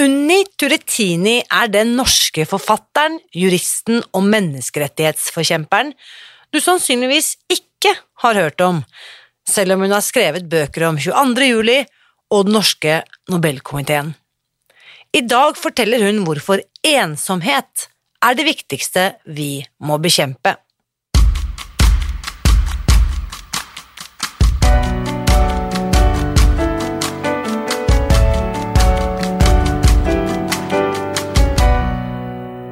Unni Turetini er den norske forfatteren, juristen og menneskerettighetsforkjemperen du sannsynligvis ikke har hørt om, selv om hun har skrevet bøker om 22. juli og den norske Nobelkomiteen. I dag forteller hun hvorfor ensomhet er det viktigste vi må bekjempe.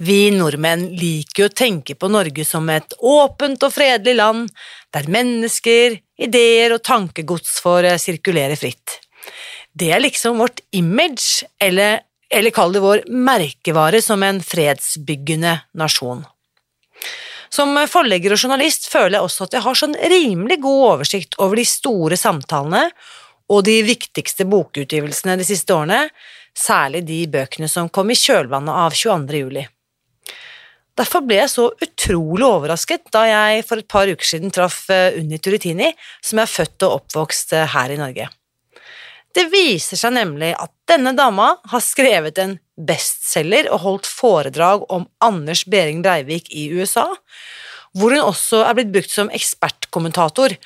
Vi nordmenn liker å tenke på Norge som et åpent og fredelig land, der mennesker, ideer og tankegods får sirkulere fritt. Det er liksom vårt image, eller, eller kall det vår merkevare som en fredsbyggende nasjon. Som forlegger og journalist føler jeg også at jeg har sånn rimelig god oversikt over de store samtalene og de viktigste bokutgivelsene de siste årene, særlig de bøkene som kom i kjølvannet av 22. juli. Derfor ble jeg så utrolig overrasket da jeg for et par uker siden traff eh, Unni Turitini, som er født og oppvokst eh, her i Norge. Det viser seg nemlig at denne dama har skrevet en bestselger og holdt foredrag om Anders Behring Breivik i USA, hvor hun også er blitt brukt som ekspertkommentator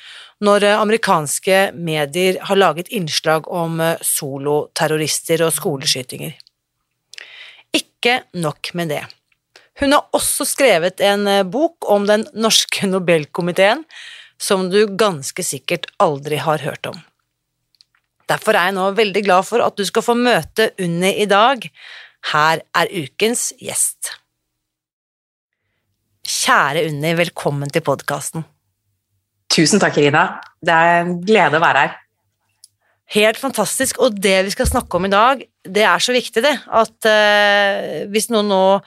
når eh, amerikanske medier har laget innslag om soloterrorister og skoleskytinger. Ikke nok med det. Hun har også skrevet en eh, bok om den norske Nobelkomiteen, som du ganske sikkert aldri har hørt om. Derfor er jeg nå veldig glad for at du skal få møte Unni i dag. Her er ukens gjest. Kjære Unni, velkommen til podkasten. Tusen takk, Irina. Det er en glede å være her. Helt fantastisk. Og det vi skal snakke om i dag, det er så viktig, det, at uh, hvis noen nå uh,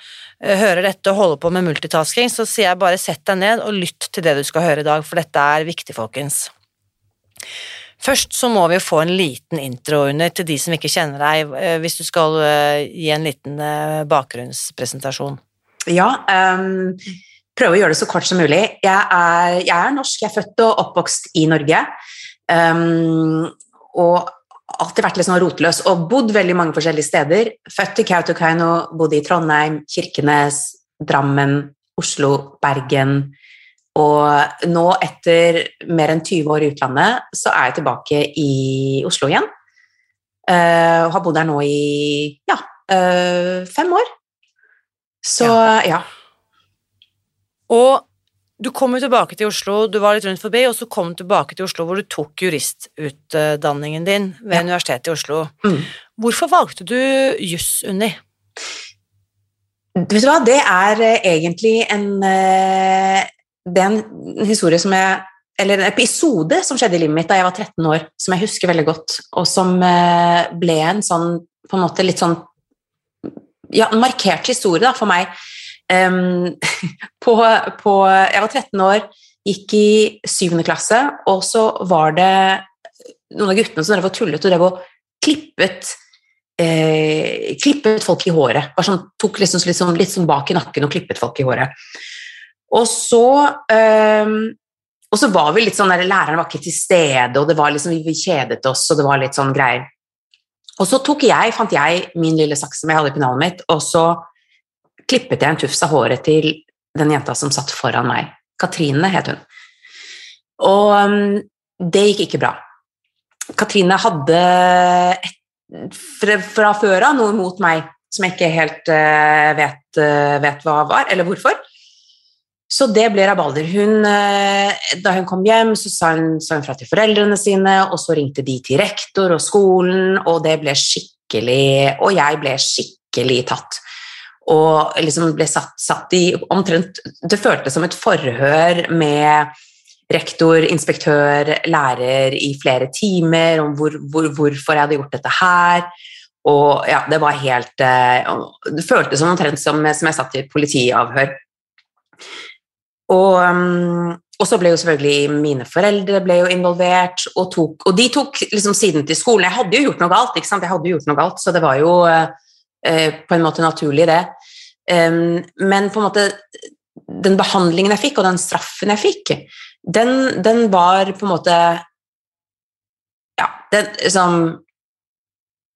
hører dette og holder på med multitasking, så sier jeg bare sett deg ned og lytt til det du skal høre i dag, for dette er viktig, folkens. Først så må vi få en liten intro under til de som ikke kjenner deg, uh, hvis du skal gi en liten bakgrunnspresentasjon. Ja, um, prøve å gjøre det så kort som mulig. Jeg er, jeg er norsk, jeg er født og oppvokst i Norge. Um, og alltid vært litt sånn rotløs og bodd veldig mange forskjellige steder. Født i Kautokeino, bodde i Trondheim, Kirkenes, Drammen, Oslo, Bergen. Og nå, etter mer enn 20 år i utlandet, så er jeg tilbake i Oslo igjen. Uh, har bodd her nå i ja, uh, fem år. Så ja. ja. Og du kom jo tilbake til Oslo, du var litt rundt forbi, og så kom du tilbake til Oslo hvor du tok juristutdanningen din ved ja. Universitetet i Oslo. Mm. Hvorfor valgte du juss, Unni? Vet du hva, det er eh, egentlig en eh, Det er en historie som jeg Eller en episode som skjedde i livet mitt da jeg var 13 år, som jeg husker veldig godt, og som eh, ble en sånn på en måte litt sånn ja, markert historie da, for meg på, på, jeg var 13 år, gikk i 7. klasse, og så var det noen av guttene som drev og tullet og drev og klippet eh, klippet folk i håret. Sånn, tok liksom, liksom, litt sånn bak i nakken og klippet folk i håret. Og så um, og så var vi litt sånn der, Læreren var ikke til stede, og det var liksom, vi kjedet oss, og det var litt sånn greier. Og så tok jeg, fant jeg min lille saks som jeg hadde i pennalet mitt, og så klippet jeg en tufs av håret til den jenta som satt foran meg. Katrine het hun. Og um, det gikk ikke bra. Katrine hadde fra, før av noe mot meg som jeg ikke helt uh, vet, uh, vet, hva var, eller hvorfor. Så det ble rabalder. Hun, uh, da hun kom hjem, så sa hun, sa hun, fra til foreldrene sine, og så ringte de til rektor og skolen, og det ble skikkelig Og jeg ble skikkelig tatt. Og liksom ble satt, satt i omtrent Det føltes som et forhør med rektor, inspektør, lærer i flere timer om hvor, hvor, hvorfor jeg hadde gjort dette her. Og ja, det var helt eh, Det føltes som omtrent som, som jeg satt i politiavhør. Og, mm, og, så ble jo selvfølgelig mine foreldre ble jo involvert, og, tok, og de tok liksom siden til skolen. Jeg hadde jo gjort noe galt, ikke sant? Jeg hadde jo gjort noe galt, så det var jo eh, på en måte naturlig, det. Men på en måte den behandlingen jeg fikk, og den straffen jeg fikk, den, den var på en måte Ja, den liksom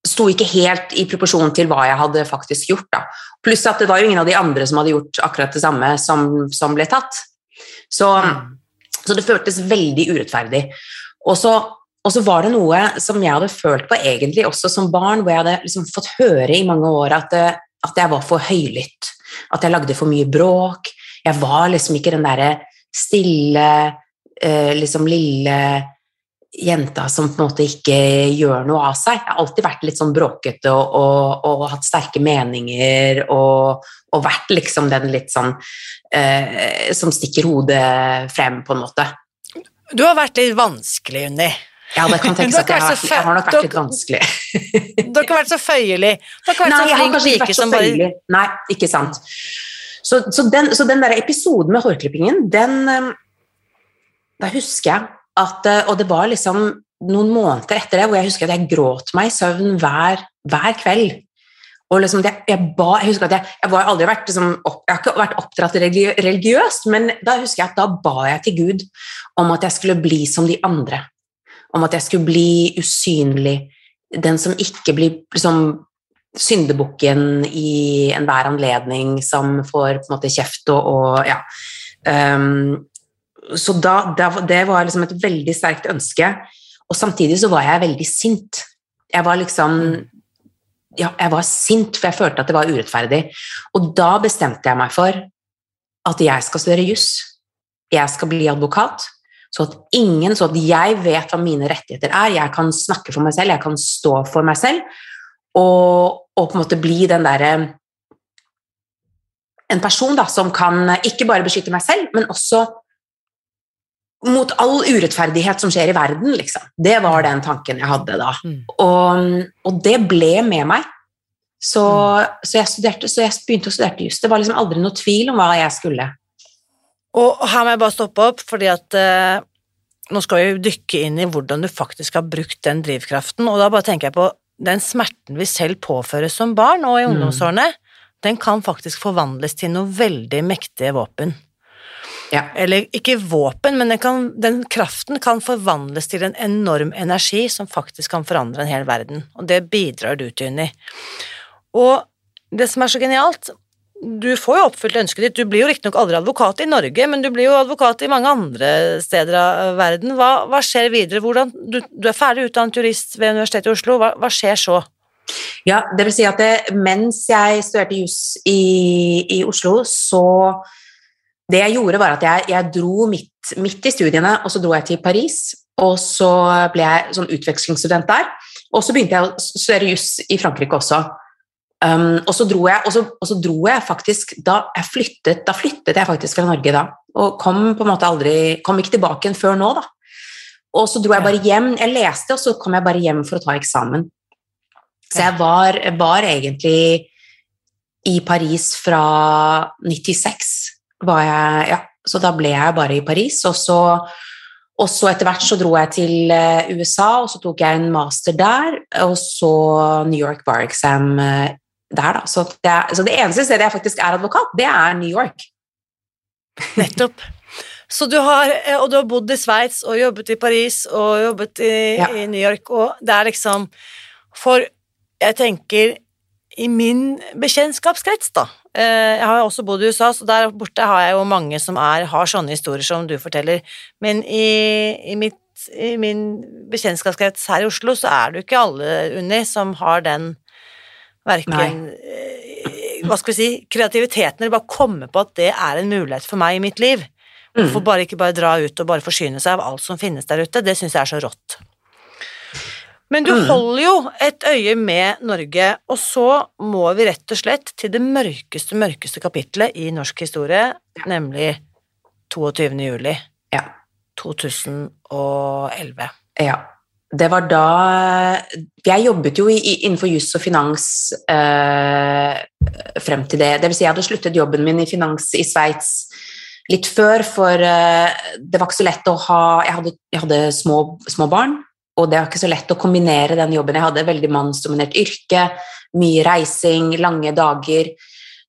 sto ikke helt i proporsjon til hva jeg hadde faktisk gjort. Da. Pluss at det var jo ingen av de andre som hadde gjort akkurat det samme, som, som ble tatt. Så, mm. så, det føltes veldig urettferdig. Og så, og så, var det noe som jeg hadde følt på egentlig også som barn, hvor jeg hadde liksom fått høre i mange år at, at jeg var for høylytt. At jeg lagde for mye bråk. Jeg var liksom ikke den derre stille, eh, liksom lille jenta som på en måte ikke gjør noe av seg. Jeg har alltid vært litt sånn bråkete og, og, og hatt sterke meninger og, og, vært liksom den litt sånn eh, som stikker hodet frem, på en måte. Du har vært litt vanskelig, Unni. Ja, det kan tenkes at jeg har, jeg har nok vært litt vanskelig. du har ikke vært så føyelig. Du har ikke vært Nei, så flink like som bare Nei, ikke sant. Så, så, den, så den der episoden med hårklippingen, den eh, Da husker jeg at eh, Og det var liksom noen måneder etter det hvor jeg husker at jeg gråt meg i søvn hver, hver kveld. Og liksom jeg, jeg, ba, jeg husker at jeg, jeg, aldri vært, liksom, opp, jeg har ikke vært oppdratt religiøst, men da husker jeg at da ba jeg til Gud om at jeg skulle bli som de andre. Om at jeg skulle bli usynlig. Den som ikke blir liksom, syndebukken i enhver anledning, som får på en måte kjeft og, og ja. Um, så da, det var liksom et veldig sterkt ønske. Og samtidig så var jeg veldig sint. Jeg var liksom ja, jeg var sint, for jeg følte at det var urettferdig. Og da bestemte jeg meg for at jeg skal studere juss. Jeg skal bli advokat. Så at ingen, så at jeg vet hva mine rettigheter er. Jeg kan snakke for meg selv, jeg kan stå for meg selv. Og, og på en måte bli den derre En person da, som kan ikke bare beskytte meg selv, men også mot all urettferdighet som skjer i verden, liksom. Det var den tanken jeg hadde da. Mm. Og, og, det ble med meg. Så, mm. så, jeg studerte, så, jeg begynte å studere juss. Det var liksom aldri noe tvil om hva jeg skulle. Og her må jeg bare stoppe opp, fordi at eh, nå skal vi dykke inn i hvordan du faktisk har brukt den drivkraften, og da bare tenker jeg på den smerten vi selv påføres som barn og i mm. ungdomsårene, mm. den kan faktisk forvandles til noe veldig mektige våpen. Ja. Eller ikke våpen, men den, kan, den, kraften kan forvandles til en enorm energi som faktisk kan forandre en hel verden, og det bidrar du til, Unni. Og det som er så genialt, du får jo oppfylt ønsket ditt, du blir jo riktignok aldri advokat i Norge, men du blir jo advokat i mange andre steder av verden. Hva, hva skjer videre? Hvordan, du, du, er ferdig utdannet jurist ved Universitetet i Oslo, hva, hva skjer så? Ja, det vil si at det, mens jeg studerte juss i, i Oslo, så det jeg gjorde, var at jeg, jeg dro midt, midt, i studiene, og så dro jeg til Paris. Og så ble jeg sånn utvekslingsstudent der. Og så begynte jeg å studere juss i Frankrike også. Um, og, så dro jeg, og, så, og så dro jeg faktisk da jeg flyttet, da flyttet jeg faktisk fra Norge da. Og kom på en måte aldri Kom ikke tilbake igjen før nå, da. Og så dro jeg bare hjem. Jeg leste, og så kom jeg bare hjem for å ta eksamen. Så jeg var, var egentlig i Paris fra 96 var jeg Ja, så da ble jeg bare i Paris, og så, og så etter hvert så dro jeg til eh, USA, og så tok jeg en master der, og så New York Bar Exam eh, der, da. Så det, så det eneste stedet jeg faktisk er advokat, det er New York. Nettopp. Så du har, eh, og du har bodd i Sveits og jobbet i Paris og jobbet i, ja. i New York, og det er liksom For jeg tenker i min bekjentskapskrets, da. Eh, jeg har også bodd i USA, så der borte har jeg jo mange som er, har sånne historier som du forteller. Men i, i mitt i min bekjentskapskrets her i Oslo, så er det jo ikke alle, Unni, som har den verken eh, Hva skal vi si Kreativiteten, eller bare komme på at det er en mulighet for meg i mitt liv. Hvorfor bare ikke bare dra ut og bare forsyne seg av alt som finnes der ute? Det syns jeg er så rått. Men du holder jo et øye med Norge, og så må vi rett og slett til det mørkeste, mørkeste kapitlet i norsk historie, nemlig 22. juli Ja. 2011. Ja. Det var da Jeg jobbet jo innenfor juss og finans eh, frem til det. Vil si, jeg hadde sluttet jobben min i finans i Sveits litt før, for eh, det var ikke så lett å ha Jeg hadde, jeg hadde små, små barn, og det var ikke så lett å kombinere den jobben. Jeg hadde veldig mannsdominert yrke, mye reising, lange dager.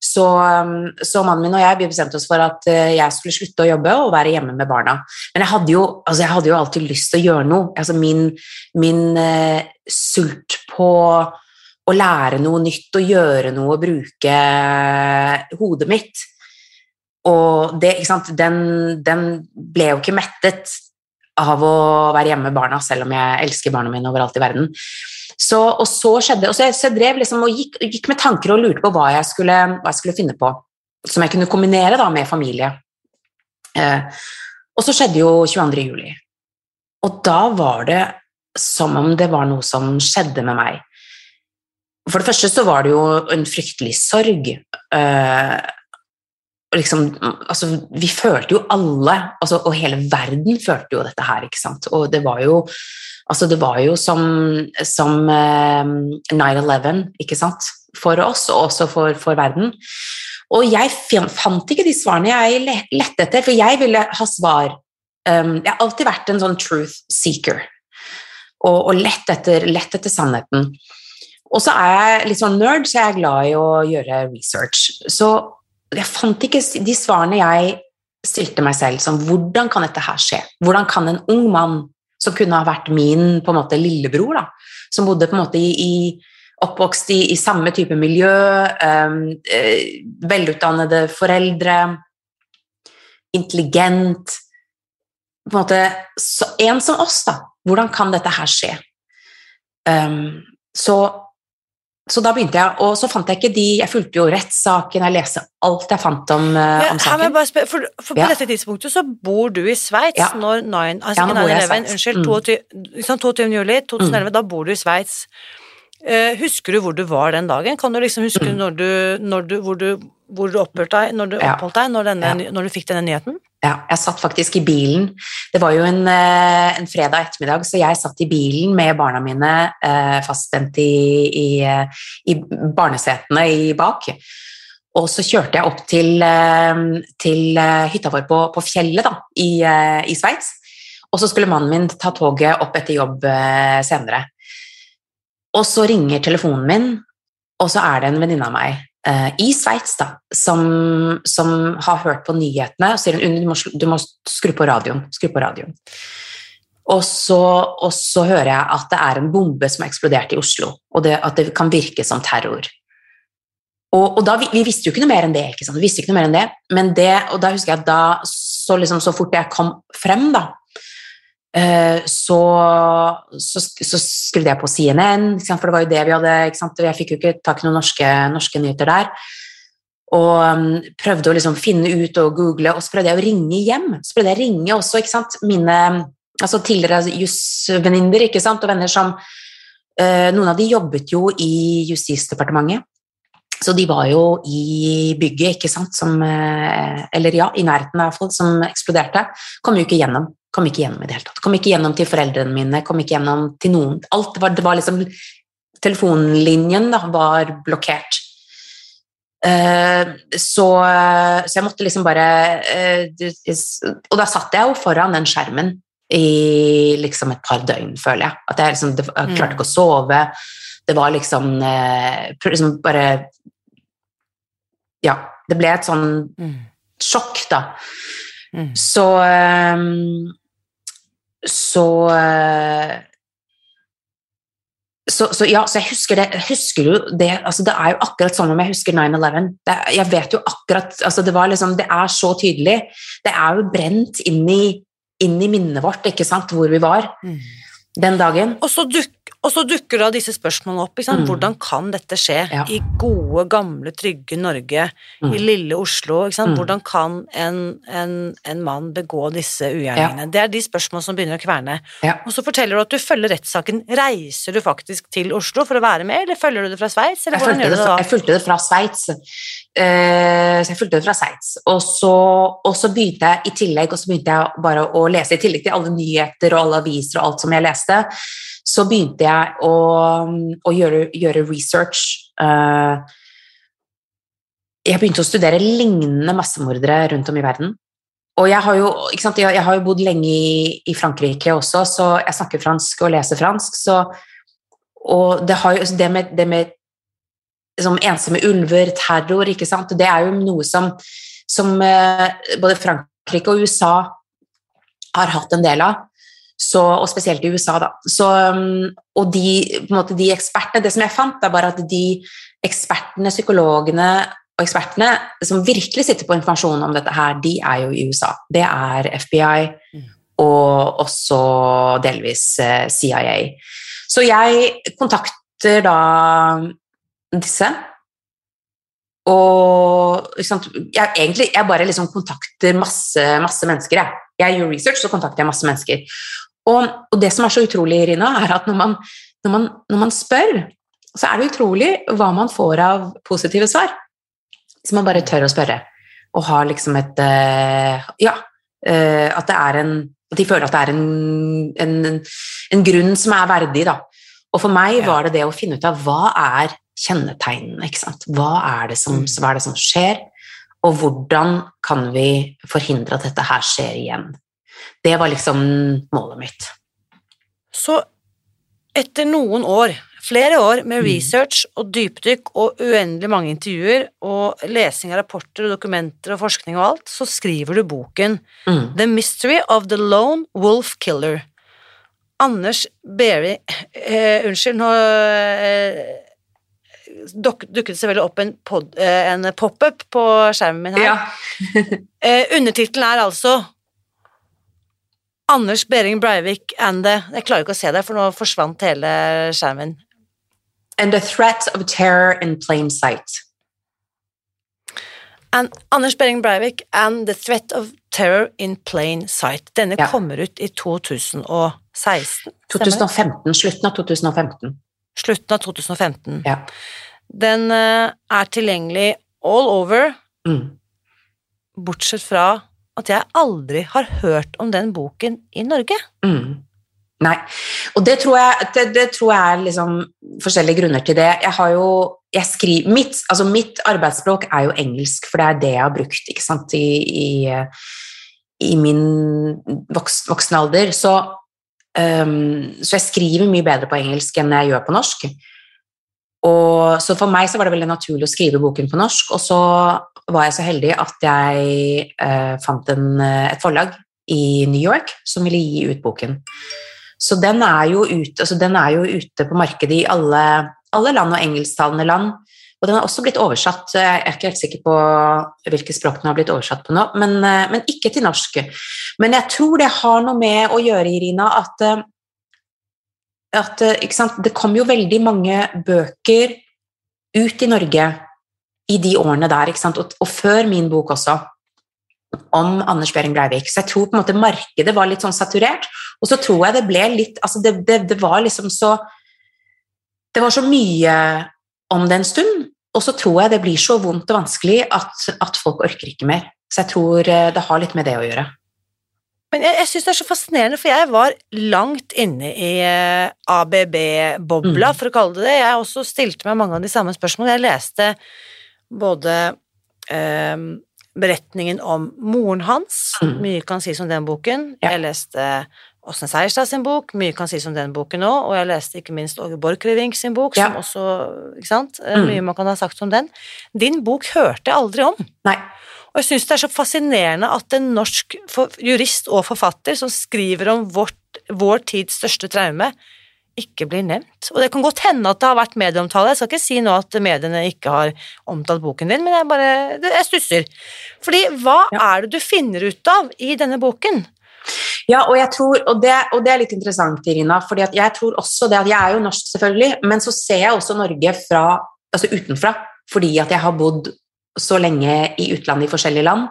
Så, um, så mannen min og jeg bestemte oss for at eh, jeg skulle slutte å jobbe og være hjemme med barna. Men jeg hadde jo, altså jeg hadde jo alltid lyst til å gjøre noe. Altså min min uh, sult på å lære noe nytt og gjøre noe og bruke hodet mitt. Og det, den, den ble jo ikke mettet av å være hjemme med barna, selv om jeg elsker barna mine overalt i verden. Så, og så skjedde og så jeg, så jeg drev liksom og gikk, gikk med tanker og lurte på hva jeg skulle, hva jeg skulle finne på, som jeg kunne kombinere da med familie. Eh, og så skjedde jo 22. juli. Og da var det som om det var noe som skjedde med meg. For det første så var det jo en fryktelig sorg. Eh, liksom, altså, vi følte jo alle, altså, og hele verden følte jo dette her, ikke sant. Og det var jo, altså, det var jo som, som eh, 9-11, ikke sant, for oss, og også for, for verden. Og jeg fant ikke de svarene jeg le- lette etter, for jeg ville ha svar. Um, jeg har alltid vært en sånn truth seeker, og, og lett, etter, lett etter sannheten. Og så er jeg litt sånn nerd, så jeg er glad i å gjøre research. Så jeg fant ikke de svarene jeg stilte meg selv, som hvordan kan dette her skje? Hvordan kan en ung mann som kunne ha vært min på en måte lillebror, da, som bodde på en måte i, i oppvokst i, i samme type miljø, um, uh, velutdannede foreldre, intelligent på en måte, så, En som oss, da. Hvordan kan dette her skje? Um, så, så da begynte jeg, og så fant jeg ikke de Jeg fulgte jo rettssaken, jeg leste alt jeg fant om, eh, om her saken. bare spør, for, for på Ja. dette tidspunktet så bor du i Sveits Ja. når 9, altså Ja, nå ikke bor jeg i 9-11, unnskyld, Mm. 22, ikke 22. juli 2011, da bor du i Sveits. Uh, husker du hvor du var den dagen? Kan du liksom huske Mm. når du, når du, hvor du, hvor du oppholdt deg, når du, oppholdt deg når, denne, når du fikk denne nyheten? Ja, jeg satt faktisk i bilen. Det var jo en, eh, en fredag ettermiddag, så jeg satt i bilen med barna mine eh, fastspent i, i, eh, i barnesetene i bak. Og så kjørte jeg opp til, til hytta vår på, på fjellet da, i, i Sveits. Og så skulle mannen min ta toget opp etter jobb senere. Og så ringer telefonen min, og så er det en venninne av meg i Sveits da, som, som har hørt på nyhetene og sier hun, du må, du må skru på radioen. Skru på radioen. Og så, og så hører jeg at det er en bombe som har eksplodert i Oslo, og det, at det kan virke som terror. Og, og da, vi, vi visste jo ikke noe mer enn det? Vi visste ikke noe mer enn det, men det, og da husker jeg at da, så, liksom, så fort jeg kom frem da, eh, så, så, sk- så skrudde jeg på CNN, for det var jo det vi hadde? Jeg fikk jo ikke tak i noen norske, norske nyheter der. Og um, prøvde å liksom finne ut og google, og så prøvde jeg å ringe hjem. Så prøvde jeg å ringe også, mine altså tidligere jusvenninner, og venner som eh, Noen av de jobbet jo i Justisdepartementet. Så de var jo i bygget, ikke sant, som eh, Eller ja, i nærheten i hvert fall, som eksploderte. Kom jo ikke gjennom. Kom ikke gjennom i det hele tatt. Kom ikke gjennom til foreldrene mine, kom ikke gjennom til noen. Alt var, det var liksom Telefonlinjen da, var blokkert. Uh, så, så jeg måtte liksom bare uh, Og da satt jeg jo foran den skjermen i liksom et par døgn, føler jeg. At jeg liksom jeg klarte ikke å sove. Det var liksom, uh, liksom bare Ja, det ble et sånn sjokk, da. Mm. Så ehm, Så eh, så, så ja, så jeg husker det, husker jo det altså Det er jo akkurat sånn om jeg husker 9-11. Jeg vet jo akkurat altså det, var liksom, det er så tydelig. Det er jo brent inn i, inn i minnet vårt, ikke sant, hvor vi var den dagen. Og så, duk, og så dukker da disse spørsmålene opp. Mm. Hvordan kan dette skje Ja. i gode, gamle, trygge Norge, Mm. i lille Oslo? Mm. Hvordan kan en, en, en mann begå disse ugjerningene? Det er de spørsmålene som begynner å kverne. Ja. Og så forteller du at du følger rettssaken. Reiser du faktisk til Oslo for å være med, eller følger du det fra Sveits, Jeg jeg fulgte det fra Sveits. Uh, så jeg fulgte det fra Sveits. Og så, og så begynte jeg i tillegg og så begynte jeg bare å lese, i tillegg til alle nyheter og alle aviser og alt som jeg leste, så begynte jeg å, å gjøre, gjøre research. Eh, jeg begynte å studere lignende massemordere rundt om i verden. Og jeg har jo, sant, jeg, har jo bodd lenge i, i Frankrike også, så jeg snakker fransk og leser fransk. Så, og det, jo, det med, det med liksom, ensomme ulver, terror, det er jo noe som, som eh, både Frankrike og USA har hatt en del av. Så, og spesielt i USA, da. Så, um, og de, måte, de ekspertene Det som jeg fant, er bare at de ekspertene, psykologene og ekspertene som virkelig sitter på informasjon om dette her, de er jo i USA. Det er FBI Mm. og også delvis eh, CIA. Så jeg kontakter da disse. Og jeg, egentlig, jeg bare liksom kontakter masse, masse mennesker. Jeg. jeg gjør research, så kontakter jeg masse mennesker. Og, og det som er så utrolig, Irina, er at når man, når, man, når man spør, så er det utrolig hva man får av positive svar. Hvis man bare tør å spørre. Og har liksom et eh, Ja, eh, at det er en At de føler at det er en, en, en grunn som er verdig, da. Og for meg var det det å finne ut av hva er kjennetegnene, ikke sant. Hva er det som, Mm. hva er det som skjer, og hvordan kan vi forhindre at dette her skjer igjen. Det var liksom målet mitt. Så etter noen år, flere år med Mm. research og dypdykk og uendelig mange intervjuer og lesing av rapporter og dokumenter og forskning og alt, så skriver du boken Mm. The Mystery of the Lone Wolf Killer. Anders Berry eh, Unnskyld, nå eh, dukket det selvfølgelig opp en, pod- eh, en pop-up på skjermen min her. Ja. Eh, Undertittelen er altså Anders Behring Breivik and the Jeg klarer ikke å se det, for nå forsvant hele skjermen. And the threat of terror in plain sight. And, Anders Behring Breivik and the Threat of Terror in Plain Sight. Denne Ja. kommer ut i 2016. stemmer 2015, slutten av 2015. Slutten av 2015. Ja. Den eh, er tilgjengelig all over, Mm. bortsett fra at jeg aldri har hørt om den boken i Norge. Mm. Nei. Og det tror jeg, det, det tror jeg er liksom forskjellige grunner til det. Jeg har jo jeg skriver, mitt, altså mitt arbeidsspråk er jo engelsk, for det er det jeg har brukt ikke sant, i, i, i min voksen, voksen alder. Så, um, så jeg skriver mye bedre på engelsk enn jeg gjør på norsk. Og, så for meg så var det veldig naturlig å skrive boken på norsk, og så var jeg så heldig at jeg eh, fant en, eh, et forlag i New York som ville gi ut boken. Så den er jo ute, altså den er jo ute på markedet i alle, alle land og engelsktalende land. Og den har også blitt oversatt, jeg er ikke helt sikker på hvilke språk den har blitt oversatt på nå, men, eh, men ikke til norsk. Men jeg tror det har noe med å gjøre, Irina, at, eh, at det kom jo veldig mange bøker ut i Norge i de årene der? Og, og før min bok også, om Anders Behring Breivik. Så jeg tror på en måte markedet var litt sånn saturert. Og så tror jeg det ble litt altså det, det, det var liksom så Det var så mye om det en stund, og så tror jeg det blir så vondt og vanskelig at, at folk orker ikke mer. Så jeg tror eh, det har litt med det å gjøre. Men jeg, jeg syns det er så fascinerende, for jeg var langt inne i eh, ABB-bobla, Mm. for å kalle det det. Jeg også stilte meg mange av de samme spørsmålene. Jeg leste både eh, beretningen om moren hans, Mm. mye kan sies om den boken. Ja. Jeg leste Åsne Seierstad sin bok, mye kan sies om den boken òg, og jeg leste ikke minst Åge Borchgrevink sin bok, Ja. som også Ikke sant? Eh, Mm. Mye man kan ha sagt om den. Din bok hørte jeg aldri om. Nei. Og jeg syns det er så fascinerende at en norsk jurist og forfatter som skriver om vårt, vår tids største traume, ikke blir nevnt. Og det kan godt hende at det har vært medieomtale, jeg skal ikke si nå at mediene ikke har omtalt boken din, men jeg bare jeg stusser. Fordi hva Ja. er det du finner ut av i denne boken? Ja, og, jeg tror, og, det, og det er litt interessant, Irina, fordi jeg tror også det at jeg er jo norsk, selvfølgelig, men så ser jeg også Norge fra, altså utenfra, fordi at jeg har bodd så lenge i utlandet i forskjellige land,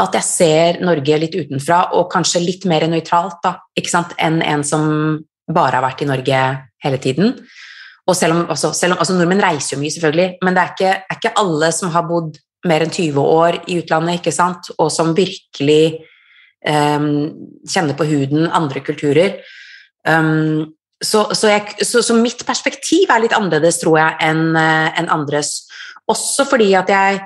at jeg ser Norge litt utenfra, og kanskje litt mer nøytralt da, enn en som bare har vært i Norge hele tiden. Og selv om, altså, selv om altså, Nordmenn reiser jo mye, selvfølgelig, men det er ikke, er ikke alle som har bodd mer enn 20 år i utlandet, ikke sant? og som virkelig um, kjenner på huden andre kulturer. Um, så, så, jeg, så, så, mitt perspektiv er litt annerledes, tror jeg, enn uh, en andres. Også fordi at jeg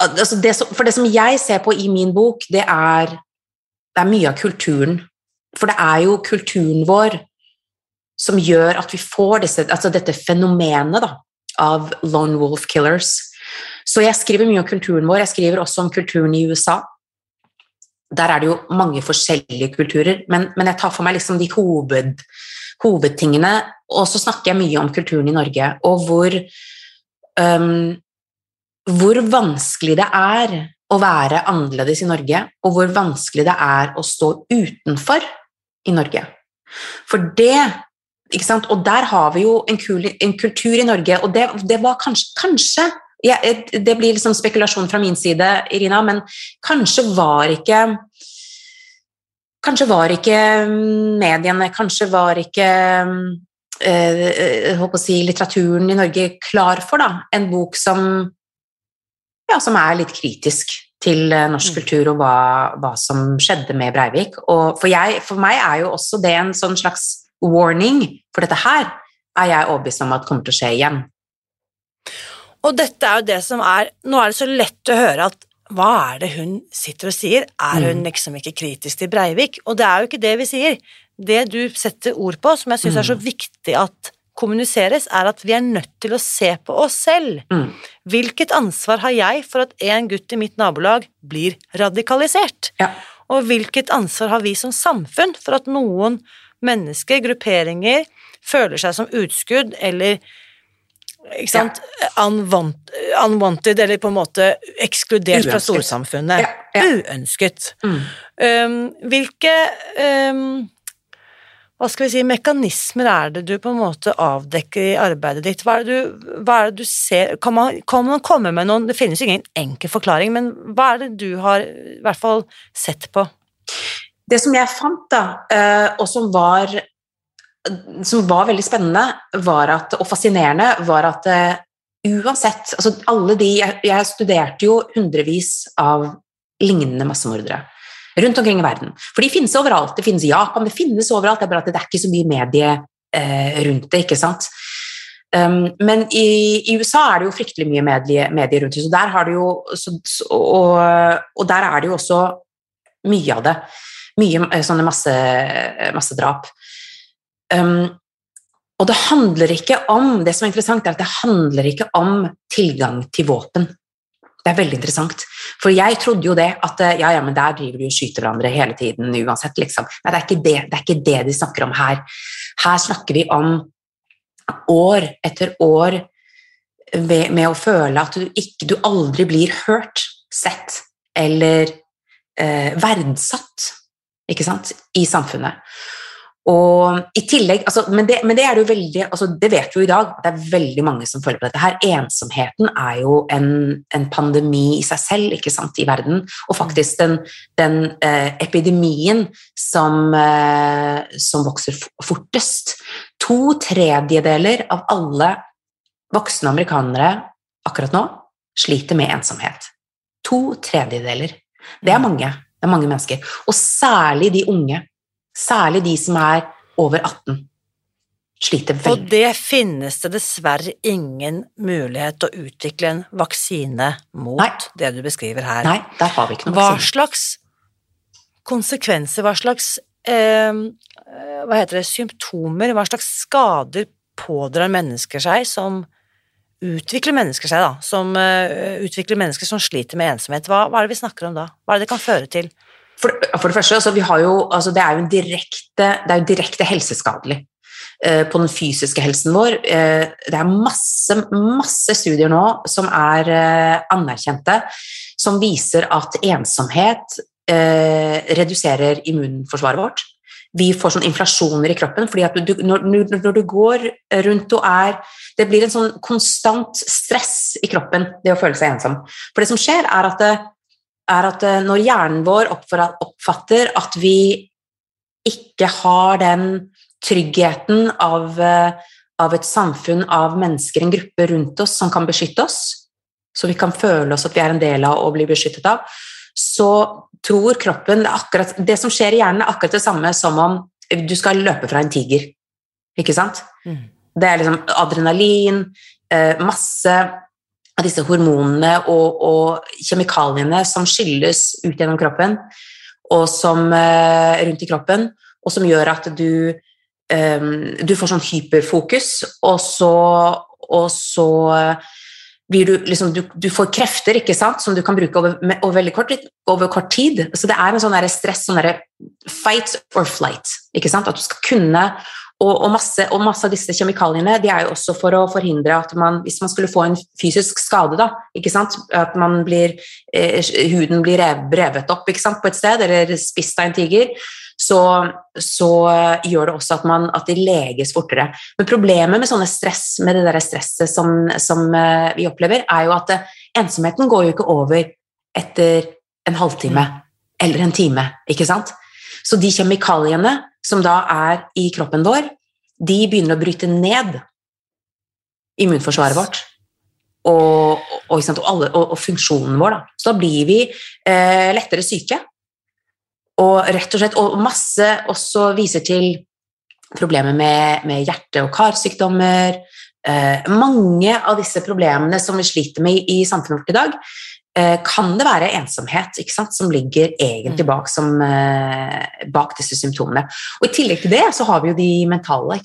altså det som, For det som jeg ser på i min bok, det er, det er mye av kulturen. For det er jo kulturen vår som gjør at vi får disse, altså dette fenomenet da, av lone wolf killers. Så jeg skriver mye om kulturen vår. Jeg skriver også om kulturen i USA. Der er det jo mange forskjellige kulturer, men, men jeg tar for meg liksom de hoved, hovedtingene. Og så snakker jeg mye om kulturen i Norge, og hvor, um, hvor vanskelig det er å være annerledes i Norge, og hvor vanskelig det er å stå utenfor i Norge. For det Og der har vi jo en, kul, en kultur i Norge, og det, det var kanskje, kanskje ja, Det blir liksom spekulasjon fra min side, Irina, men kanskje var ikke Kanskje var ikke mediene, kanskje var ikke eh, å si, litteraturen i Norge klar for da, en bok som, ja, som er litt kritisk til eh, norsk mm. kultur og hva, hva, som skjedde med Breivik. Og for, jeg, for meg er jo også det en sånn slags warning, for dette her er jeg overbevist om at kommer til å skje igjen. Og dette er jo det som er Nå er det så lett å høre at hva er det hun sitter og sier? Er hun mm. liksom ikke kritisk til Breivik? Og det er jo ikke det vi sier. Det du setter ord på, som jeg syns er så mm. viktig at kommuniseres, er at vi er nødt til å se på oss selv. Mm. Hvilket ansvar har jeg for at en gutt i mitt nabolag blir radikalisert? Ja. Og hvilket ansvar har vi som samfunn for at noen mennesker, grupperinger, føler seg som utskudd eller ikke sant, ja. Unwant, unwanted, eller på en måte ekskludert Uønsket. fra storsamfunnet. Ja. Uønsket. Mm. Um, hvilke um, hva skal vi si, mekanismer er det du på en måte avdekker i arbeidet ditt? Hva er det du, er det du ser kan man, kan man, komme med noen Det finnes jo ingen enkel forklaring, men hva er det du har i hvert fall sett på? Det som jeg fant, da, eh, og som var som var veldig spennende at, og fascinerende, var at uh, uansett altså alle de, jeg, studerte jo hundrevis av lignende massemordere rundt omkring i verden. For de finnes overalt. Det finnes i Japan, det finnes overalt. Det er bare at det er ikke så mye medie eh, rundt det. ikke sant? Um, men i, i, USA er det jo fryktelig mye medie, medie rundt det, så der har det jo, så, og, og, der er det jo også mye av det. Mye eh, sånne massedrap. Masse Um, og det handler ikke om Det som er interessant, er at det handler ikke om tilgang til våpen. Det er veldig interessant. For jeg trodde jo det, at eh, ja, ja, men der driver de og skyter hverandre hele tiden uansett, liksom. Nei, det er, ikke det, det er ikke det de snakker om her. Her snakker vi om år etter år med å føle at du, ikke, du aldri blir hørt, sett eller eh, verdsatt ikke sant, i samfunnet. Og i tillegg, altså, men, det, men, det, er jo veldig, altså, det vet vi jo i dag, det er veldig mange som føler på dette her. Ensomheten er jo en, en pandemi i seg selv ikke sant, i verden, og faktisk den, den eh, epidemien som, eh, som, vokser fortest. To tredjedeler av alle voksne amerikanere akkurat nå sliter med ensomhet. To tredjedeler. Det er mm. mange. Det er mange mennesker. Og særlig de unge Særlig de som er over 18. Sliter veldig. Og det finnes det dessverre ingen mulighet til å utvikle en vaksine mot, Nei. det du beskriver her. Nei, der har vi ikke noen vaksine. Hva slags konsekvenser, hva slags eh, hva heter det, symptomer, hva slags skader pådrar mennesker seg som utvikler mennesker seg, da, som uh, utvikler mennesker som sliter med ensomhet? Hva, hva, er det vi snakker om da? Hva er det det kan føre til? For, for det første, altså, jo, altså, det er jo direkte, det er direkte helseskadelig eh, på den fysiske helsen vår. Eh, det er masse, masse studier nå som er eh, anerkjente, som viser at ensomhet reduserer immunforsvaret vårt. Vi får sånn inflasjoner i kroppen, fordi du, når, når, du går rundt og er Det blir en sånn konstant stress i kroppen, det å føle seg ensom. For det som skjer, er at, det, er at eh, når hjernen vår oppfatter at vi ikke har den tryggheten av, eh, av et samfunn av mennesker, en gruppe rundt oss som kan beskytte oss, så vi kan føle oss at vi er en del av og bli beskyttet av, så tror kroppen akkurat, Det som skjer i hjernen, er akkurat det samme som om du skal løpe fra en tiger. Ikke sant? Mm. Det er liksom adrenalin, eh, masse av disse hormonene og, og, kjemikaliene som skylles ut gjennom kroppen, og som eh, rundt i kroppen, og som gjør at du, eh, du får sånn hyperfokus, og så, og så blir du, liksom, du, du, får krefter ikke sant, som du kan bruke over, over veldig kort, over kort tid. Så det er en sånn stress, sånn fight or flight. ikke sant, At du skal kunne og, og, masse, og, masse, av disse kjemikaliene de er jo også for å forhindre at man, hvis man skulle få en fysisk skade, da, at blir, eh, huden blir revet opp på et sted, eller spist av en tiger, så, så, gjør det også at, man, at de leges fortere. Men problemet med stress, med det der stresset som, som eh, vi opplever, er jo at eh, ensomheten går jo ikke over etter en halvtime mm. eller en time, ikke sant? Så de kjemikaliene som da er i kroppen vår, de begynner å bryte ned immunforsvaret vårt. Og, og, og, alle, og funksjonen vår. Da. Så da blir vi eh, lettere syke. Og rett og slett, og masse også viser til problemer med, med hjerte- og karsykdommer. Eh, mange av disse problemene som vi sliter med i, i samfunnet vårt i dag, kan det være ensomhet sant, som ligger egentlig mm. bak, som, eh, bak, disse symptomene. Og I tillegg til det så har vi jo de mentale.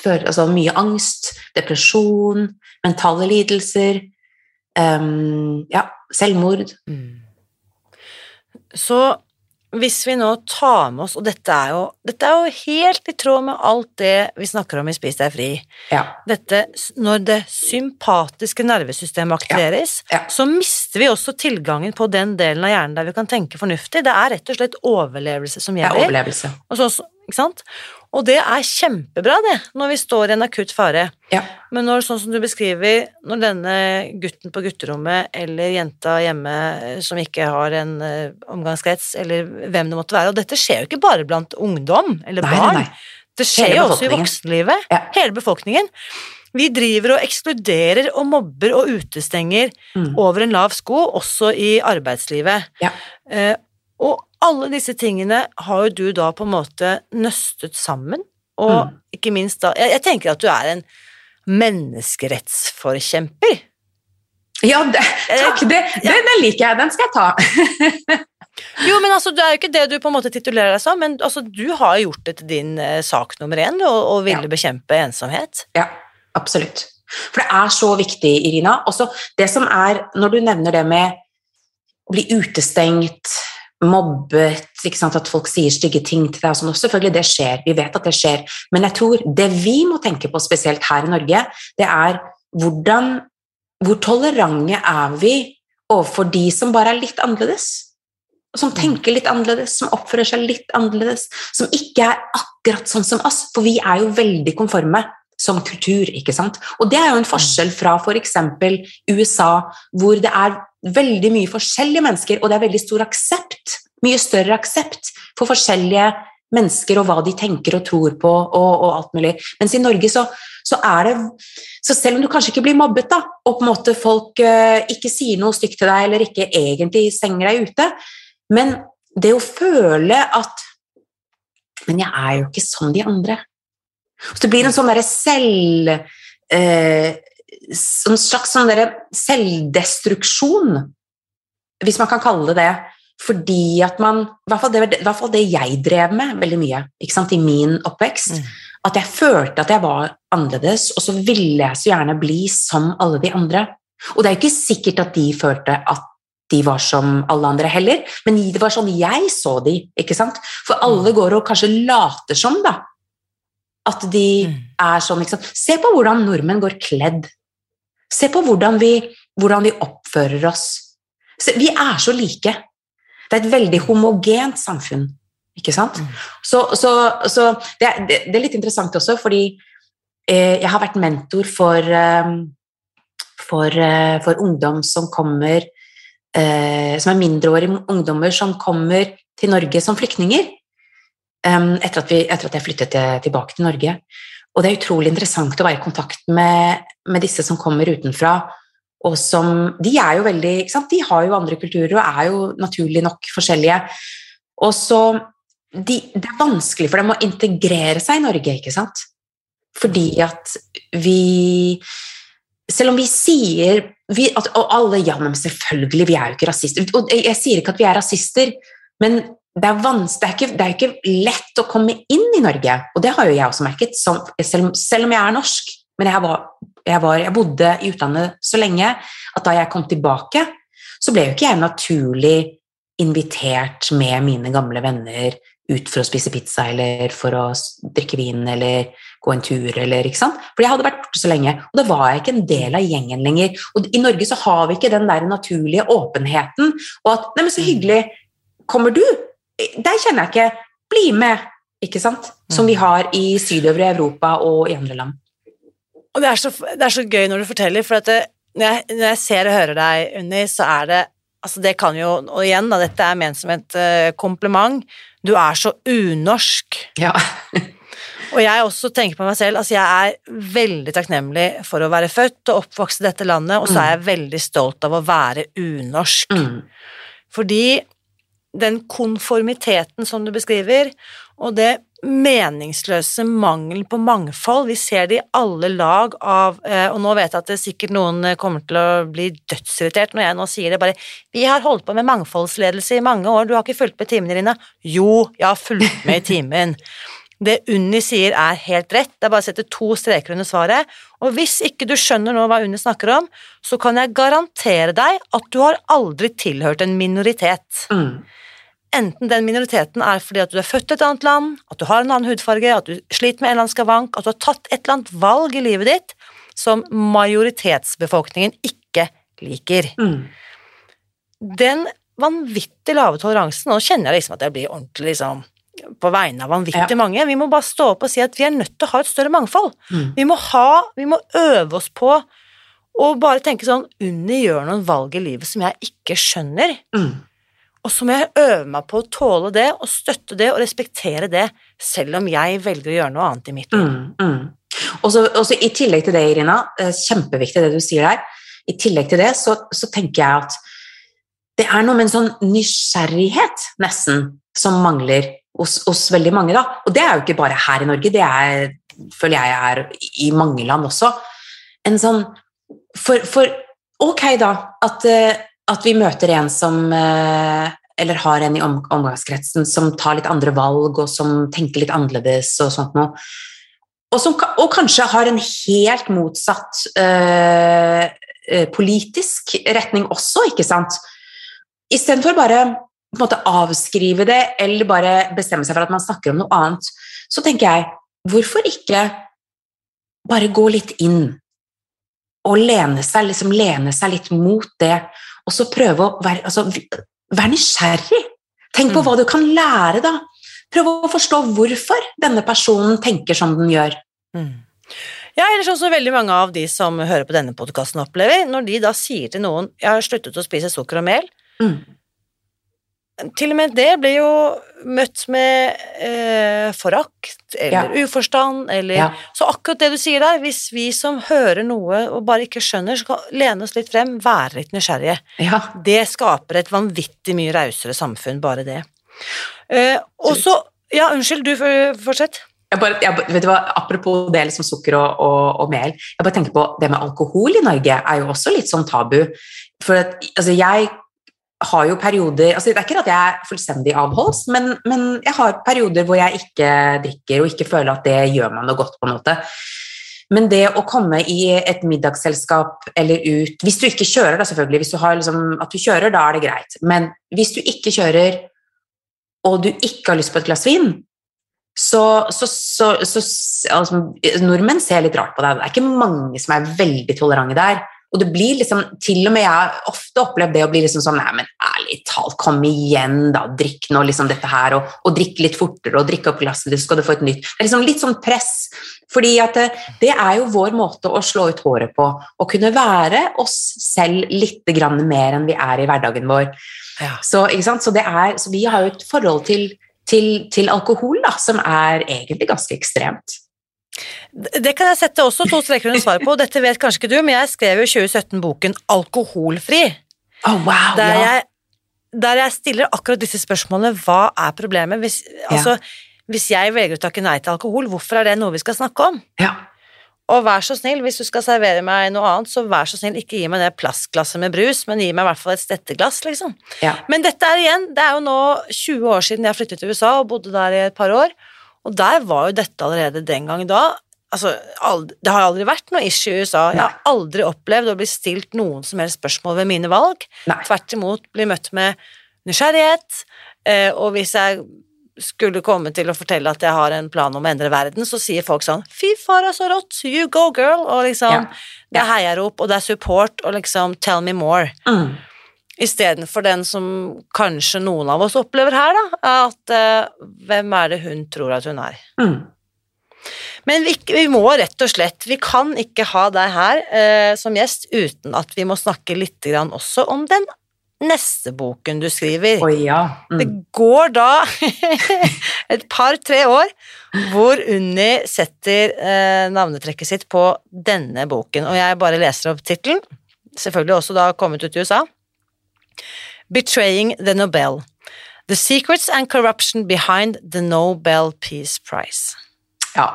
Fører, altså mye angst, depresjon, mentale lidelser, um, ja, selvmord. Mm. Så hvis vi nå tar med oss, og dette er, jo, dette er jo helt i tråd med alt det vi snakker om i Spis deg fri ja. Dette, Når det sympatiske nervesystemet aktiveres, ja. Ja. så mister vi også tilgangen på den delen av hjernen der vi kan tenke fornuftig. Det er rett og slett overlevelse som gjelder. Ja, overlevelse. Og så, ikke sant? Og det er kjempebra, det, når vi står i en akutt fare. Ja. Men når, sånn som du beskriver, når denne gutten på gutterommet eller jenta hjemme eh, som ikke har en uh, omgangskrets, eller hvem det måtte være Og dette skjer jo ikke bare blant ungdom eller nei, barn. Nei, nei. Det skjer jo også i voksenlivet. Ja. Hele befolkningen. Vi driver og ekskluderer og mobber og utestenger mm. over en lav sko, også i arbeidslivet. Ja. Uh, og alle disse tingene har jo du da på en måte nøstet sammen, og mm. ikke minst da jeg, jeg, tenker at du er en menneskerettsforkjemper. Ja, det, takk, det, det, den liker jeg. Den skal jeg ta. jo, men altså, Det er jo ikke det du på en måte titulerer deg som, men altså, du har gjort det til din eh, sak nummer én å ville ja. bekjempe ensomhet. Ja, absolutt. For det er så viktig, Irina. Også det som er, når du nevner det med å bli utestengt, mobbet, at folk sier stygge ting til deg. og sånn. Selvfølgelig, det skjer. Vi vet at det skjer. Men jeg tror det vi må tenke på, spesielt her i Norge, det er hvordan, hvor tolerante er vi overfor de som bare er litt annerledes? Som tenker litt annerledes, som oppfører seg litt annerledes, som ikke er akkurat sånn som oss. For vi er jo veldig konforme som kultur, ikke sant. Og det er jo en forskjell fra f.eks. For USA, hvor det er veldig mye forskjellige mennesker, og det er veldig stor aksept, mye større aksept for forskjellige mennesker og hva de tenker og tror på og, og alt mulig. Mens i Norge så, så, er det Så selv om du kanskje ikke blir mobbet, da, og på en måte folk uh, ikke sier noe stygt til deg eller ikke egentlig stenger deg ute, men det å føle at Men jeg er jo ikke som de andre. Så det blir en sånn derre selv... eh, en slags sånn selvdestruksjon, hvis man kan kalle det det. Fordi at man I hvert fall det, hvert fall det jeg drev med veldig mye i min oppvekst. Mm. At jeg følte at jeg var annerledes, og så ville jeg så gjerne bli som alle de andre. Og det er jo ikke sikkert at de følte at de var som alle andre heller, men det var sånn jeg så de, ikke sant? For alle mm. går og kanskje later som, da. At de mm. er sånn, liksom. Se på hvordan nordmenn går kledd. Se på hvordan vi, hvordan vi oppfører oss. Se, vi er så like. Det er et veldig homogent samfunn, ikke sant? Mm. Så, så, så det, det, det er litt interessant også, fordi eh, jeg har vært mentor for, eh, for, eh, for ungdom som kommer eh, Som er mindreårige ungdommer som kommer til Norge som flyktninger. Etter, at vi, etter at jeg flyttet til, tilbake til Norge. Og det er utrolig interessant å være i kontakt med, med disse som kommer utenfra. Og som, de er jo veldig, de har jo andre kulturer og er jo naturlig nok forskjellige. Og så de, Det er vanskelig for dem å integrere seg i Norge, ikke sant? Fordi at vi Selv om vi sier vi, at, Og alle Ja, men selvfølgelig, vi er jo ikke rasister. Og jeg sier ikke at vi er rasister, men det er, det, er ikke, det er ikke lett å komme inn i Norge, og det har jo jeg også merket, som, selv, selv om jeg er norsk. Men jeg, var, jeg, var, jeg bodde i utlandet så lenge at da jeg kom tilbake, så ble jo ikke jeg naturlig invitert med mine gamle venner ut for å spise pizza eller for å drikke vin eller gå en tur eller ikke sant? For jeg hadde vært borte så lenge, og da var jeg ikke en del av gjengen lenger. Og i Norge så har vi ikke den der naturlige åpenheten, og at 'Neimen, så hyggelig, kommer du?' Der kjenner jeg ikke 'bli med', ikke sant? Som vi har i sydøvre Europa og i andre land. Og det er, så, det er så gøy når du forteller, for at det, når, jeg, når jeg ser og hører deg, Unni, så er det Altså, det kan jo Og igjen, da, dette er ment som et uh, kompliment. Du er så unorsk. Ja. Og jeg også tenker på meg selv, altså jeg er veldig takknemlig for å være født og oppvokst i dette landet, og så er jeg veldig stolt av å være unorsk. Mm. Fordi den konformiteten som du beskriver, og det meningsløse mangelen på mangfold, vi ser det i alle lag av eh, Og nå vet jeg at det sikkert noen eh, kommer til å bli dødsirritert når jeg nå sier det bare Vi har holdt på med mangfoldsledelse i mange år, du har ikke fulgt med timene dine. Jo, jeg har fulgt med i timen. Det Unni sier er helt rett, det er bare å sette to streker under svaret. Og hvis ikke du skjønner nå hva Unni snakker om, så kan jeg garantere deg at du har aldri tilhørt en minoritet. Mm. Enten den minoriteten er fordi at du er født i et annet land, at du har en annen hudfarge, at du sliter med en eller annen skavank, at du har tatt et eller annet valg i livet ditt som majoritetsbefolkningen ikke liker. Mm. Den vanvittig lave toleransen, nå kjenner jeg liksom at jeg blir ordentlig liksom på vegne av vanvittig Ja. mange. Vi må bare stå opp og si at vi er nødt til å ha et større mangfold. Mm. Vi må ha, vi må øve oss på å bare tenke sånn Unni gjør noen valg i livet som jeg ikke skjønner. Mm. Og så må jeg øve meg på å tåle det, og støtte det, og respektere det, selv om jeg velger å gjøre noe annet i mitt liv. Mm, mm. Og så og så I tillegg til det, Irina, eh, kjempeviktig det du sier der, i tillegg til det så, så tenker jeg at det er noe med en sånn nysgjerrighet nesten som mangler hos, hos veldig mange. da. Og det er jo ikke bare her i Norge, det er, føler jeg er i mange land også. En sånn For, for ok, da, at, eh, at vi møter en som eh, eller har en i om, omgangskretsen som tar litt andre valg, og som tenker litt annerledes og sånt noe. Og, som, og kanskje har en helt motsatt eh, politisk retning også, ikke sant? Istedenfor bare på en måte avskrive det, eller bare bestemme seg for at man snakker om noe annet, så tenker jeg, hvorfor ikke bare gå litt inn og lene seg, liksom lene seg litt mot det, og så prøve å være, altså, være nysgjerrig. Tenk på Mm. hva du kan lære, da. Prøv å forstå hvorfor denne personen tenker som den gjør. Mm. Ja, eller sånn som veldig mange av de som hører på denne podkasten opplever, når de da sier til noen 'jeg har sluttet å spise sukker og mel', Mm. Til og med det blir jo møtt med eh, forakt eller uforstand eller Ja. Så akkurat det du sier der, hvis vi som hører noe og bare ikke skjønner, så kan lene oss litt frem, være litt nysgjerrige. Ja. Det skaper et vanvittig mye rausere samfunn, bare det. Eh, og så Ja, unnskyld, du fortsett. Jeg bare, jeg, vet du hva, apropos det liksom sukker og, og, og mel, jeg bare tenker på det med alkohol i Norge er jo også litt sånn tabu. For at, altså jeg har jo perioder altså Det er ikke at jeg er fullstendig avholds, men, men jeg har perioder hvor jeg ikke drikker og ikke føler at det gjør meg noe godt. på en måte. Men det å komme i et middagsselskap eller ut Hvis du ikke kjører, da selvfølgelig. Hvis du har liksom, at du kjører, da er det greit. Men hvis du ikke kjører, og du ikke har lyst på et glass vin, så, så, så, så altså, Nordmenn ser litt rart på deg. Det er ikke mange som er veldig tolerante der. Og det blir liksom, til og med jeg har ofte opplevd det å bli liksom sånn Nei, men ærlig talt, kom igjen, da. Drikk nå liksom dette her, og, og drikk litt fortere, og drikk opp glasset ditt, så skal du få et nytt. Det er liksom litt sånn press. Fordi at det, det er jo vår måte å slå ut håret på. Å kunne være oss selv litt grann mer enn vi er i hverdagen vår. Ja. Så, så, det er, så vi har jo et forhold til, til, til alkohol da, som er egentlig ganske ekstremt. Det kan jeg sette også to streker under svaret på. Dette vet kanskje ikke du, men jeg skrev jo i 2017 boken Alkoholfri. Oh, wow, Der, ja. jeg, der jeg stiller akkurat disse spørsmålene. Hva er problemet? Hvis, altså, hvis jeg velger å takke nei til alkohol, hvorfor er det noe vi skal snakke om? ja. Og vær så snill, hvis du skal servere meg noe annet, så vær så snill, ikke gi meg det plastglasset med brus, men gi meg i hvert fall et stetteglass, liksom. Ja. Men dette er igjen, det er jo nå 20 år siden jeg flyttet til USA og bodde der i et par år, og der var jo dette allerede den gang da. Altså, aldri, det har aldri vært noe issue i USA. Jeg har aldri opplevd å bli stilt noen som helst spørsmål ved mine valg. Nei. Tvert imot bli møtt med nysgjerrighet, eh, og hvis jeg skulle komme til å fortelle at jeg har en plan om å endre verden, så sier folk sånn Fy fara, så rått! You go, girl! Og liksom, Ja. det er heiarop, og det er support, og liksom Tell me more. Mm. Istedenfor den som kanskje noen av oss opplever her, da, at uh, hvem er det hun tror at hun er? Mm. Men vi, vi må rett og slett, vi kan ikke ha deg her uh, som gjest uten at vi må snakke litt grann også om den neste boken du skriver. Oi, ja. Det Mm. går da et par-tre år hvor Unni setter eh, navnetrekket sitt på denne boken, og jeg bare leser opp tittelen, selvfølgelig også da kommet ut i USA. Betraying the Nobel. The secrets and corruption behind the Nobel Peace Prize. Ja,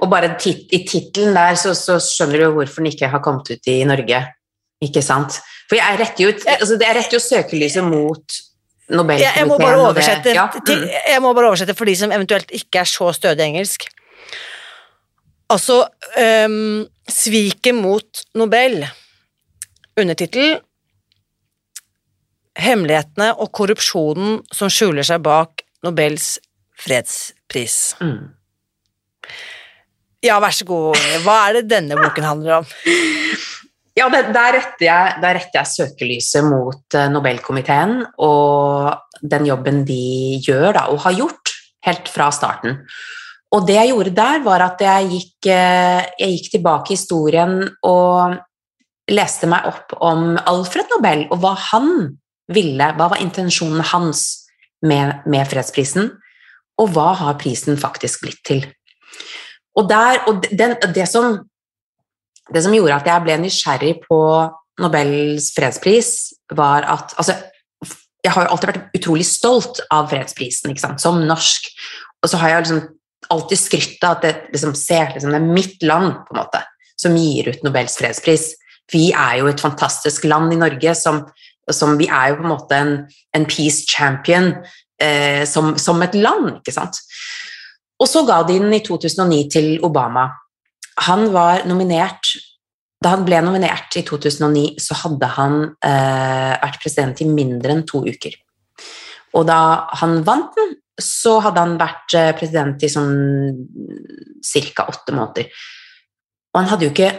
og bare tit i tittelen der så, så skjønner du hvorfor den ikke har kommet ut i Norge, ikke sant? For jeg retter jo, altså, rett søkelyset mot Nobelkomiteen. Jeg, jeg, må bare oversette, ja, til, mm. jeg må bare oversette for de som eventuelt ikke er så stødig engelsk. Altså um, Sviket mot Nobel. Undertittel Hemmelighetene og korrupsjonen som skjuler seg bak Nobels fredspris. Mm. Ja, vær så god, Hva er det denne boken handler om? Ja, der, retter jeg, der retter jeg søkelyset mot eh, Nobelkomiteen og den jobben de gjør da, og har gjort helt fra starten. Og det jeg gjorde der, var at jeg gikk, eh, jeg gikk tilbake i historien og leste meg opp om Alfred Nobel og hva han ville, hva var intensjonen hans med, med fredsprisen, og hva har prisen faktisk blitt til. Og, der, og den, det som det som gjorde at jeg ble nysgjerrig på Nobels fredspris, var at altså, Jeg har jo alltid vært utrolig stolt av fredsprisen, som norsk. Og så har jeg liksom alltid skrytt av at det, liksom, se, liksom, det er mitt land på en måte, som gir ut Nobels fredspris. Vi er jo et fantastisk land i Norge som, som Vi er jo på en måte en, en peace champion eh, som, som et land, ikke sant. Og så ga de den i 2009 til Obama han var nominert Da han ble nominert i 2009, så hadde han eh, vært president i mindre enn to uker. Og da han vant den, så hadde han vært eh, president i sånn ca. åtte måneder. Og han hadde jo ikke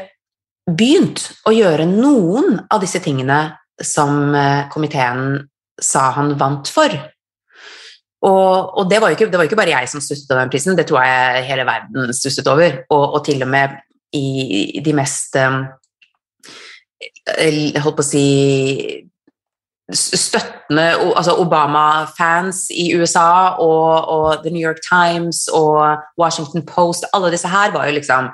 begynt å gjøre noen av disse tingene som eh, komiteen sa han vant for. Og, og det, var ikke, det var jo ikke bare jeg som stusset over den prisen, det tror jeg hele verden stusset over. Og, og til og med i, de mest um, holdt på å si støttende altså Obama-fans i USA og, og The New York Times og Washington Post Alle disse her var jo liksom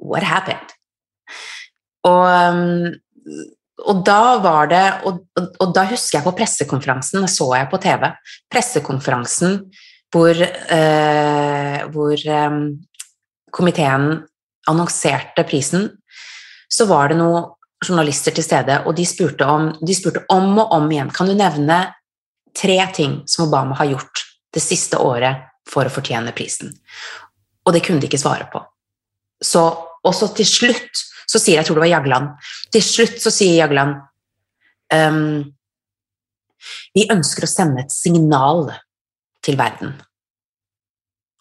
What happened? Og, um, og da var det og, og, da husker jeg på pressekonferansen, det så jeg på TV, pressekonferansen hvor, eh, hvor eh, komiteen annonserte prisen, så var det noen journalister til stede, og de spurte, om, de spurte om og om igjen Kan du nevne tre ting som Obama har gjort det siste året for å fortjene prisen? Og det kunne de ikke svare på. Så, og så til slutt så sier jeg jeg tror det var Jagland Til slutt så sier Jagland um, Vi ønsker å sende et signal til verden.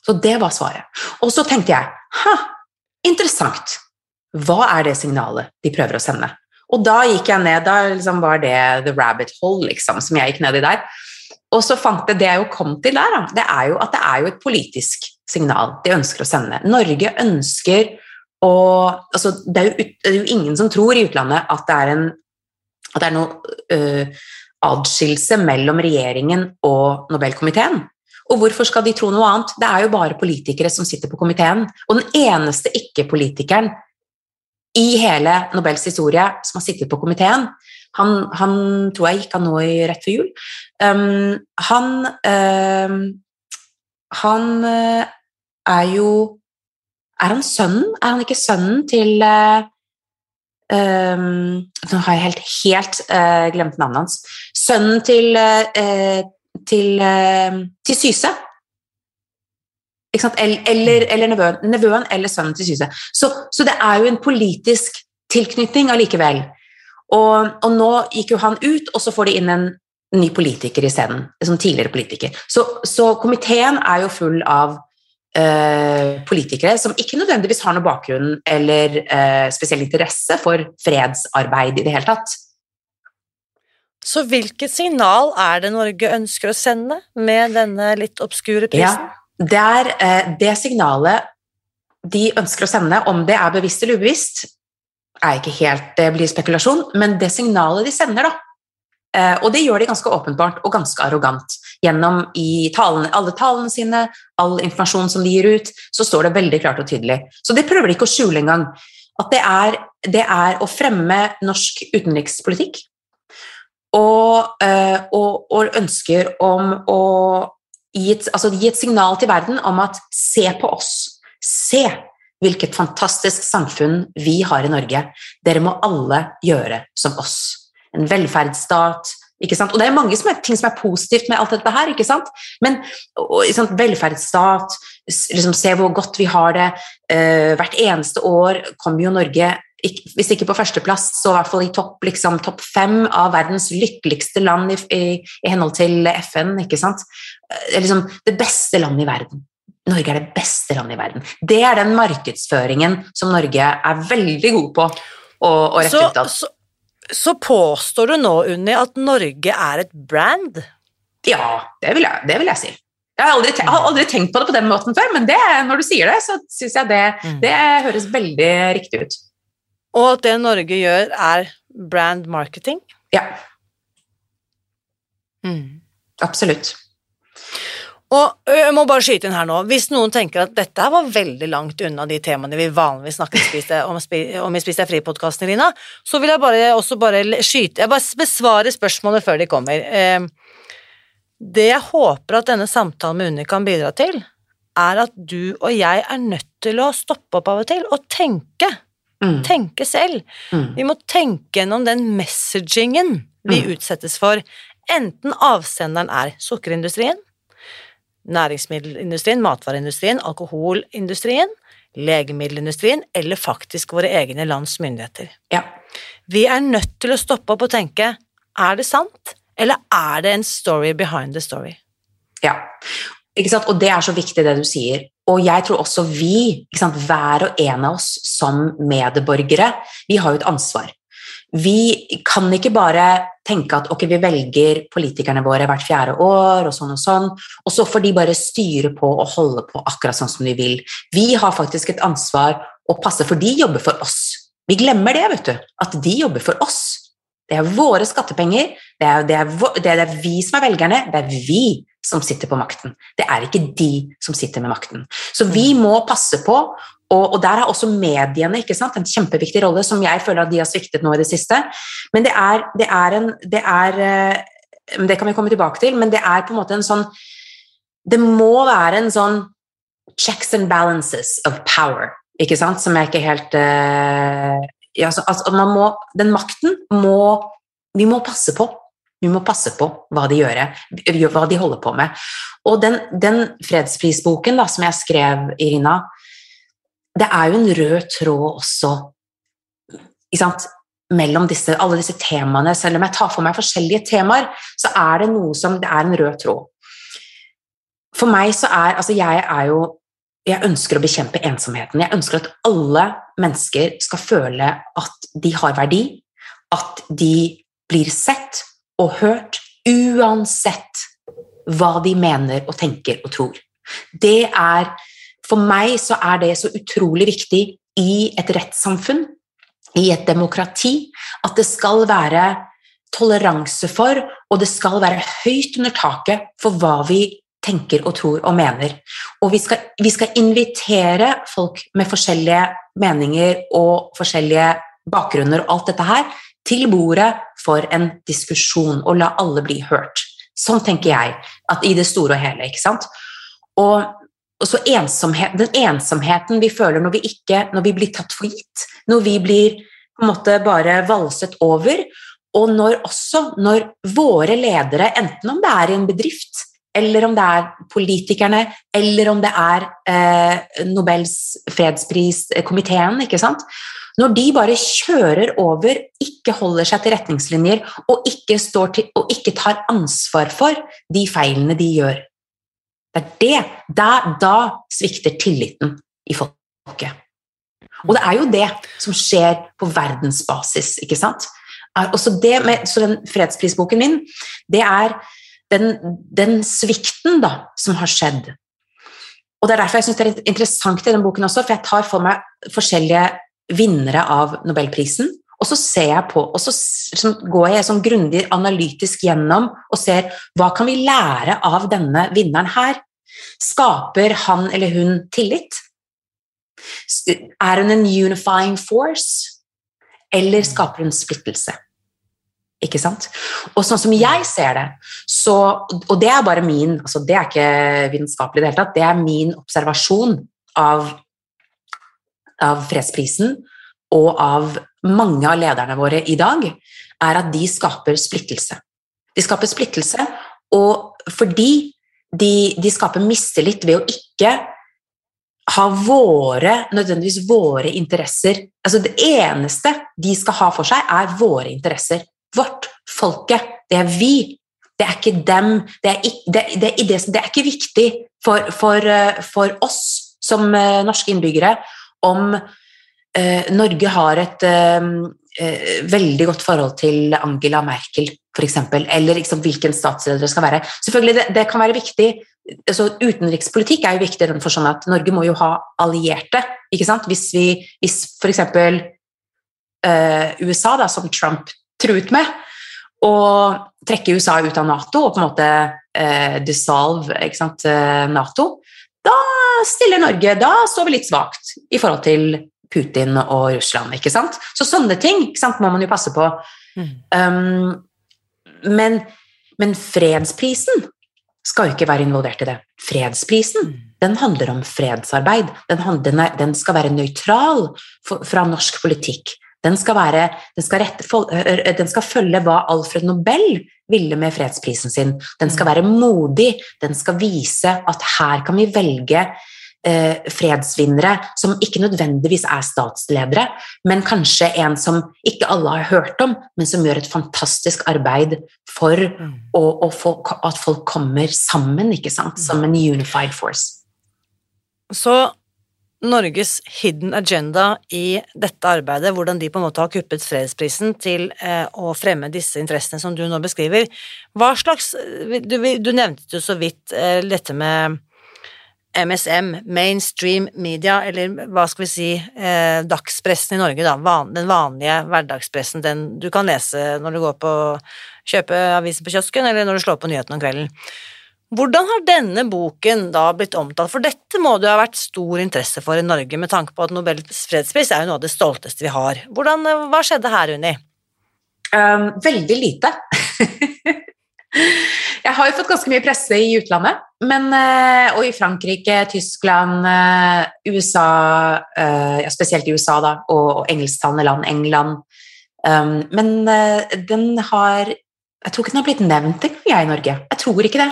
Så det var svaret. Og så tenkte jeg ha, interessant. hva er det signalet de prøver å sende? Og da gikk jeg ned, da liksom var det the rabbit hole, liksom, som jeg gikk ned i der. Og så fant jeg det jeg jo kom til der, da, det er jo at det er jo et politisk signal de ønsker å sende. Norge ønsker å altså, det, er jo, det, er jo, ingen som tror i utlandet at det er, en, at det er noe uh, adskillelse mellom regjeringen og Nobelkomiteen. Og hvorfor skal de tro noe annet? Det er jo bare politikere som sitter på komiteen. Og den eneste ikke-politikeren i hele Nobels historie som har sittet på komiteen. Han, han tror jeg gikk av nå rett før jul. Um, han um, Han uh, er jo Er han sønnen? Er han ikke sønnen til uh, um, Nå har jeg helt, helt uh, glemt navnet hans. Sønnen til, til, til Syse. Eller, eller nevøen, nevøen, eller sønnen til Syse. Så, så, det er jo en politisk tilknytning allikevel. Og, og, nå gikk jo han ut, og så får de inn en ny politiker isteden. Som tidligere politiker. Så, så, komiteen er jo full av uh, politikere som ikke nødvendigvis har noe bakgrunn eller eh, spesiell interesse for fredsarbeid i det hele tatt. Så hvilket signal er det Norge ønsker å sende med denne litt obskure prisen? Ja. Det er eh, det signalet de ønsker å sende, om det er bevisst eller ubevisst, er ikke helt, det blir spekulasjon, men det signalet de sender, da, eh, og det gjør de ganske åpenbart og ganske arrogant. Gjennom i talen, alle talene sine, all informasjon som de gir ut, så står det veldig klart og tydelig. Så det prøver de ikke å skjule engang. At det er, det er å fremme norsk utenrikspolitikk og, eh, og, og ønsker om å gi et, altså gi et signal til verden om at se på oss. Se hvilket fantastisk samfunn vi har i Norge. Dere må alle gjøre som oss. En velferdsstat. Ikke sant? Og det er mange som er, ting som er positivt med alt dette her. ikke sant? Men og, sant, velferdsstat, liksom, se hvor godt vi har det. Uh, hvert eneste år kommer jo Norge hvis ikke på førsteplass, så i hvert fall i topp liksom, top fem av verdens lykkeligste land i, i, i henhold til FN. ikke sant? Uh, liksom, det beste landet i verden. Norge er det beste landet i verden. Det er den markedsføringen som Norge er veldig god på å, å rette så, utad. Så, så påstår du nå, Unni, at Norge er et brand? Ja, det vil jeg, det vil jeg si. Jeg har, aldri, jeg har, aldri, tenkt på det på den måten før, men det, når du sier det, så syns jeg det, mm. det høres veldig riktig ut. Og at det Norge gjør, er brand marketing? Ja. Mm. Absolutt. Og jeg må bare skyte inn her nå, hvis noen tenker at dette var veldig langt unna de temaene vi vanligvis snakker om, om i Spis deg fri-podkasten, Rina, så vil jeg bare også bare skyte Jeg bare besvarer spørsmålet før de kommer. Det jeg håper at denne samtalen med Unni kan bidra til, er at du og jeg er nødt til å stoppe opp av og til og tenke Mm. Tenke selv. Mm. Vi må tenke gjennom den messagingen vi mm. utsettes for, enten avsenderen er sukkerindustrien, næringsmiddelindustrien, matvareindustrien, alkoholindustrien, legemiddelindustrien eller faktisk våre egne lands myndigheter. Ja. Vi er nødt til å stoppe opp og tenke er det sant, eller er det en story behind the story? Ja, og det er så viktig det du sier. Og jeg tror også vi, hver og en av oss som medborgere, vi har jo et ansvar. Vi kan ikke bare tenke at ok, vi velger politikerne våre hvert fjerde år, og sånn og sånn, og så får de bare styre på og holde på akkurat sånn som de vil. Vi har faktisk et ansvar å passe, for de jobber for oss. Vi glemmer det, vet du. At de jobber for oss. Det er våre skattepenger, det er, det, er, det er, vi som er velgerne, det er vi som sitter på makten. Det er ikke de som sitter med makten. Så vi må passe på, og, og der har også mediene en kjempeviktig rolle, som jeg føler at de har sviktet nå i det siste. Men det er, det er en det, er, eh, det kan vi komme tilbake til, men det er på en måte en sånn Det må være en sånn checks and balances of power, ikke sant, som jeg ikke helt uh, ja, altså, altså, må, Den makten må vi må passe på vi må passe på hva de gjør, hva de holder på med. Og den, den fredsprisboken da, som jeg skrev, Irina, det er jo en rød tråd også mellom disse, alle disse temaene. Selv om jeg tar for meg forskjellige temaer, så er det noe som det er en rød tråd. For meg så er Altså, jeg er jo jeg ønsker å bekjempe ensomheten. Jeg ønsker at alle mennesker skal føle at de har verdi, at de blir sett og hørt, uansett hva de mener og tenker og tror. Det er For meg så er det så utrolig viktig i et rettssamfunn, i et demokrati, at det skal være toleranse for, og det skal være høyt under taket for hva vi tenker og tror og mener. Og vi skal, vi skal invitere folk med forskjellige meninger og forskjellige bakgrunner og alt dette her til bordet for en diskusjon, og la alle bli hørt. Sånn tenker jeg at i det store og hele. ikke sant? Og, og så ensomhet, Den ensomheten vi føler når vi, ikke, når vi blir tatt for gitt, når vi blir på en måte bare valset over, og når også når våre ledere, enten om det er i en bedrift, eller om det er politikerne, eller om det er eh, Nobels fredspris-komiteen, ikke sant? Når de bare kjører over, ikke holder seg til retningslinjer og ikke, til, og ikke tar ansvar for de feilene de gjør Det er det. Da, da svikter tilliten i folket. Og det er jo det som skjer på verdensbasis, ikke sant? med, så den fredsprisboken min, det er den, den, svikten da, som har skjedd. Og Det er derfor jeg syns det er interessant i den boken også, for jeg tar for meg forskjellige vinnere av Nobelprisen, og så ser jeg på, og så, så går jeg sånn grundig analytisk gjennom og ser hva kan vi lære av denne vinneren her. Skaper han eller hun tillit? Er hun en unifying force, eller skaper hun splittelse? Ikke sant? Og sånn som jeg ser det, så Og det er bare min altså Det er ikke vitenskapelig i det hele tatt, det er min observasjon av, av fredsprisen og av mange av lederne våre i dag, er at de skaper splittelse. De skaper splittelse og fordi de, de skaper mistillit ved å ikke ha våre, nødvendigvis våre interesser altså Det eneste de skal ha for seg, er våre interesser vårt, folket. Det er vi. Det er ikke dem. Det er ikke, det, det, det, det er ikke viktig for, for, eh, for, oss som uh, norske innbyggere om eh, Norge har et eh, veldig godt forhold til Angela Merkel, f.eks., eller liksom, hvilken statsleder det skal være. Selvfølgelig, det, kan være viktig. Altså, utenrikspolitikk er jo viktig i den forstand at Norge må jo ha allierte. ikke sant? Hvis, vi, hvis f.eks. USA, da, som Trump truet med å trekke USA ut av Nato og på en måte eh, dissolve sant, Nato, da stiller Norge Da står vi litt svakt i forhold til Putin og Russland. ikke sant? Så sånne ting sant, må man jo passe på. Mm. Um, men, men, fredsprisen skal jo ikke være involvert i det. Fredsprisen mm. den handler om fredsarbeid. Den, den, er, den skal være nøytral for, fra norsk politikk. Den skal, være, den, skal rette, den skal, følge hva Alfred Nobel ville med fredsprisen sin. Den skal være modig, den skal vise at her kan vi velge eh, fredsvinnere som ikke nødvendigvis er statsledere, men kanskje en som ikke alle har hørt om, men som gjør et fantastisk arbeid for mm. å, å få, at folk kommer sammen, ikke sant, som en unified force. Så Norges hidden agenda i dette arbeidet, hvordan de på en måte har kuppet fredsprisen til eh, å fremme disse interessene som du nå beskriver. Hva slags Du, du nevnte jo så vidt eh, dette med MSM, mainstream media, eller hva skal vi si, eh, dagspressen i Norge, da. Van, den vanlige hverdagspressen, den du kan lese når du går på kjøpe avisen på kiosken, eller når du slår på nyhetene om kvelden. Hvordan har denne boken da blitt omtalt, for dette må det jo ha vært stor interesse for i Norge, med tanke på at Nobels fredspris er jo noe av det stolteste vi har. Hvordan, eh, hva skjedde her, Unni? Um, veldig lite. jeg har jo fått ganske mye presse i utlandet, men, uh, og i Frankrike, Tyskland, uh, USA, uh, ja, spesielt i USA, da, og, og engelsktalende land, England. Um, men den har Jeg tror ikke den har blitt nevnt engang, jeg, i Norge. Jeg tror ikke det.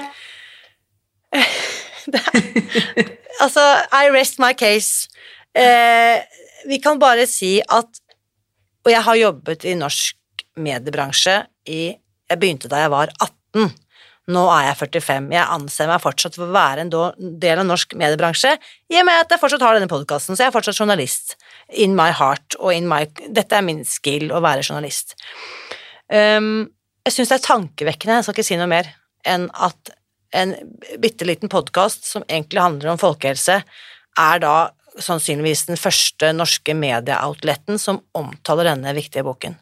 altså, I rest my case. Eh, vi kan bare si at Og jeg har jobbet i norsk mediebransje i Jeg begynte da jeg var 18. Nå er jeg 45. Jeg anser meg fortsatt for å være en del av norsk mediebransje, i og med at jeg fortsatt har denne podkasten, så jeg er fortsatt journalist. In my heart og in my Dette er min skill, å være journalist. Um, jeg syns det er tankevekkende, jeg skal ikke si noe mer, enn at en bitte liten podkast som egentlig handler om folkehelse, er da sannsynligvis den første norske medieoutleten som omtaler denne viktige boken.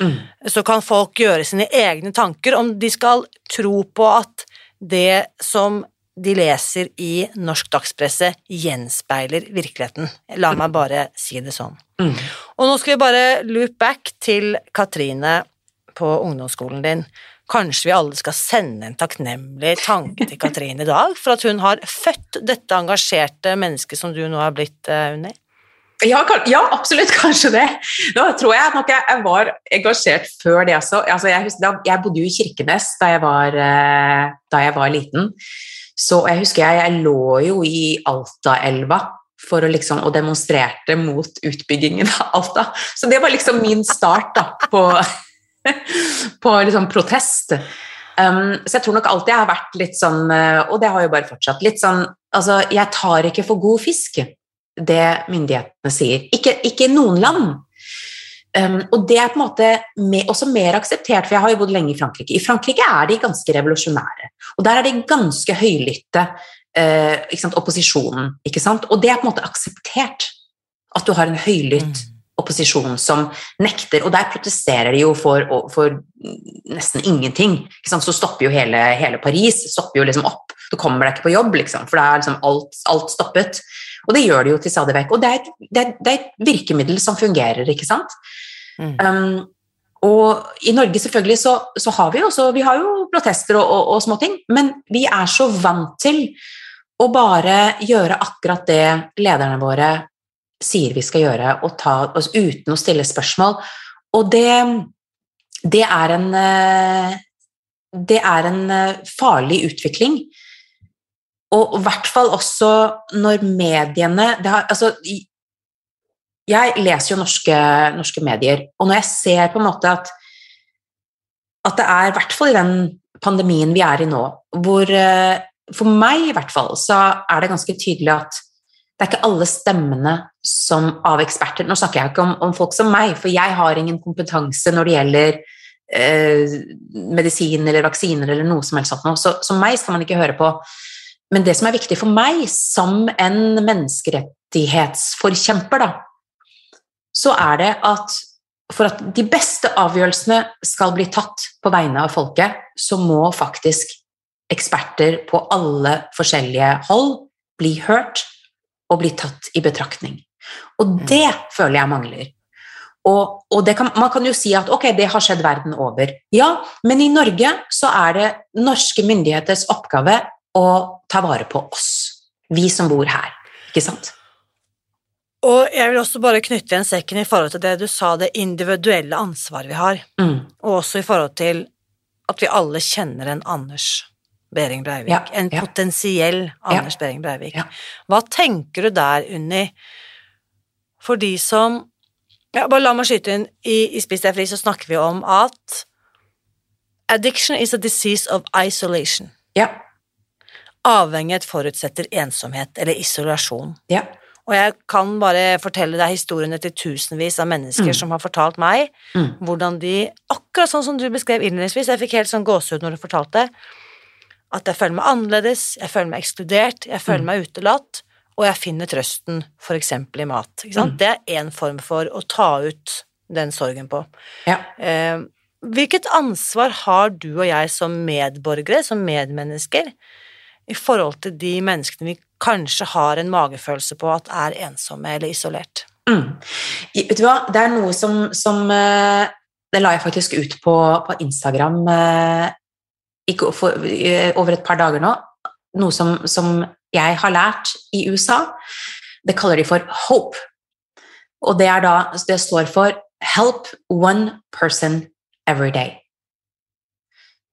Mm. Så kan folk gjøre sine egne tanker om de skal tro på at det som de leser i norsk dagspresse, gjenspeiler virkeligheten. La meg bare si det sånn. Mm. Og nå skal vi bare loop back til Katrine på ungdomsskolen din. Kanskje vi alle skal sende en takknemlig tanke til Katrine i dag for at hun har født dette engasjerte mennesket som du nå har blitt, uh, Unni? Ja, ja, absolutt, kanskje det. Nå tror jeg nok jeg, var engasjert før det også. Altså, jeg, husker, jeg, bodde jo i Kirkenes da jeg var, eh, da jeg var liten. Så jeg husker jeg, jeg lå jo i Altaelva for liksom, og demonstrerte mot utbyggingen av Alta. Så det var liksom min start da, på, på liksom protest. Um, så jeg tror nok alltid jeg har vært litt sånn, eh, og det har jo bare fortsatt, litt sånn Altså, jeg tar ikke for god fisk det myndighetene sier. Ikke, ikke noen land. Um, og det er på en måte med, også mer akseptert, for jeg har jo bodd lenge i Frankrike. I Frankrike er de ganske revolusjonære, og der er de ganske høylytte, uh, opposisjonen. Ikke sant? Og det er på en måte akseptert at du har en høylytt mm. opposisjon som nekter, og der protesterer de jo for, for nesten ingenting. Så stopper jo hele, hele, Paris stopper jo liksom opp. Du kommer deg ikke på jobb, liksom, for da er liksom alt, alt stoppet. Og det gjør det jo til stadig vekk. Og det er, et, det, er, det er, et, virkemiddel som fungerer, ikke sant. Mm. Um, og i Norge selvfølgelig så, så, har vi også vi har jo protester og, og, og småting, men vi er så vant til å bare gjøre akkurat det lederne våre sier vi skal gjøre, og ta oss uten å stille spørsmål. Og det, det er en eh, det er en eh, farlig utvikling og i hvert fall også når mediene har, altså, Jeg leser jo norske, norske, medier, og når jeg ser på en måte at, at det er, i hvert fall i den pandemien vi er i nå, hvor eh, For meg i hvert fall så er det ganske tydelig at det er ikke alle stemmene som av eksperter Nå snakker jeg ikke om, om folk som meg, for jeg har ingen kompetanse når det gjelder eh, medisin eller vaksiner eller noe som helst sånt noe. Så, så meg skal man ikke høre på. Men det som er viktig for meg som en menneskerettighetsforkjemper, da, så er det at for at de beste avgjørelsene skal bli tatt på vegne av folket, så må faktisk eksperter på alle forskjellige hold bli hørt og bli tatt i betraktning. Og mm. det føler jeg mangler. Og, og kan, man kan jo si at ok, det har skjedd verden over. Ja, men i Norge så er det norske myndigheters oppgave og ta vare på oss, vi som bor her. Ikke sant? Og jeg vil også bare knytte igjen sekken i forhold til det du sa, det individuelle ansvaret vi har, mm. og også i forhold til at vi alle kjenner en Anders Behring Breivik, ja, en ja. potensiell Anders ja. Behring Breivik. Hva tenker du der, Unni, for de som ja, Bare la meg skyte inn. I, i Spis deg fri så snakker vi om at addiction is a disease of isolation. Ja. Avhengighet forutsetter ensomhet eller isolasjon. Ja. Og jeg kan bare fortelle deg historiene til tusenvis av mennesker mm. som har fortalt meg mm. hvordan de, akkurat sånn som du beskrev innledningsvis, jeg fikk helt sånn gåsehud når du fortalte, at jeg føler meg annerledes, jeg føler meg ekskludert, jeg føler mm. meg utelatt, og jeg finner trøsten eksempel i mat. Mm. Det er én form for å ta ut den sorgen på. Ja. Eh, hvilket ansvar har du og jeg som medborgere, som medmennesker, i forhold til de menneskene vi kanskje har en magefølelse på at er ensomme eller isolert. Mm. Vet du hva, det er noe som, som eh, Det la jeg faktisk ut på, på Instagram eh, for, eh, over et par dager nå. Noe som, som jeg har lært i USA. Det kaller de for HOPE. Og det, da, det står for Help one person every day.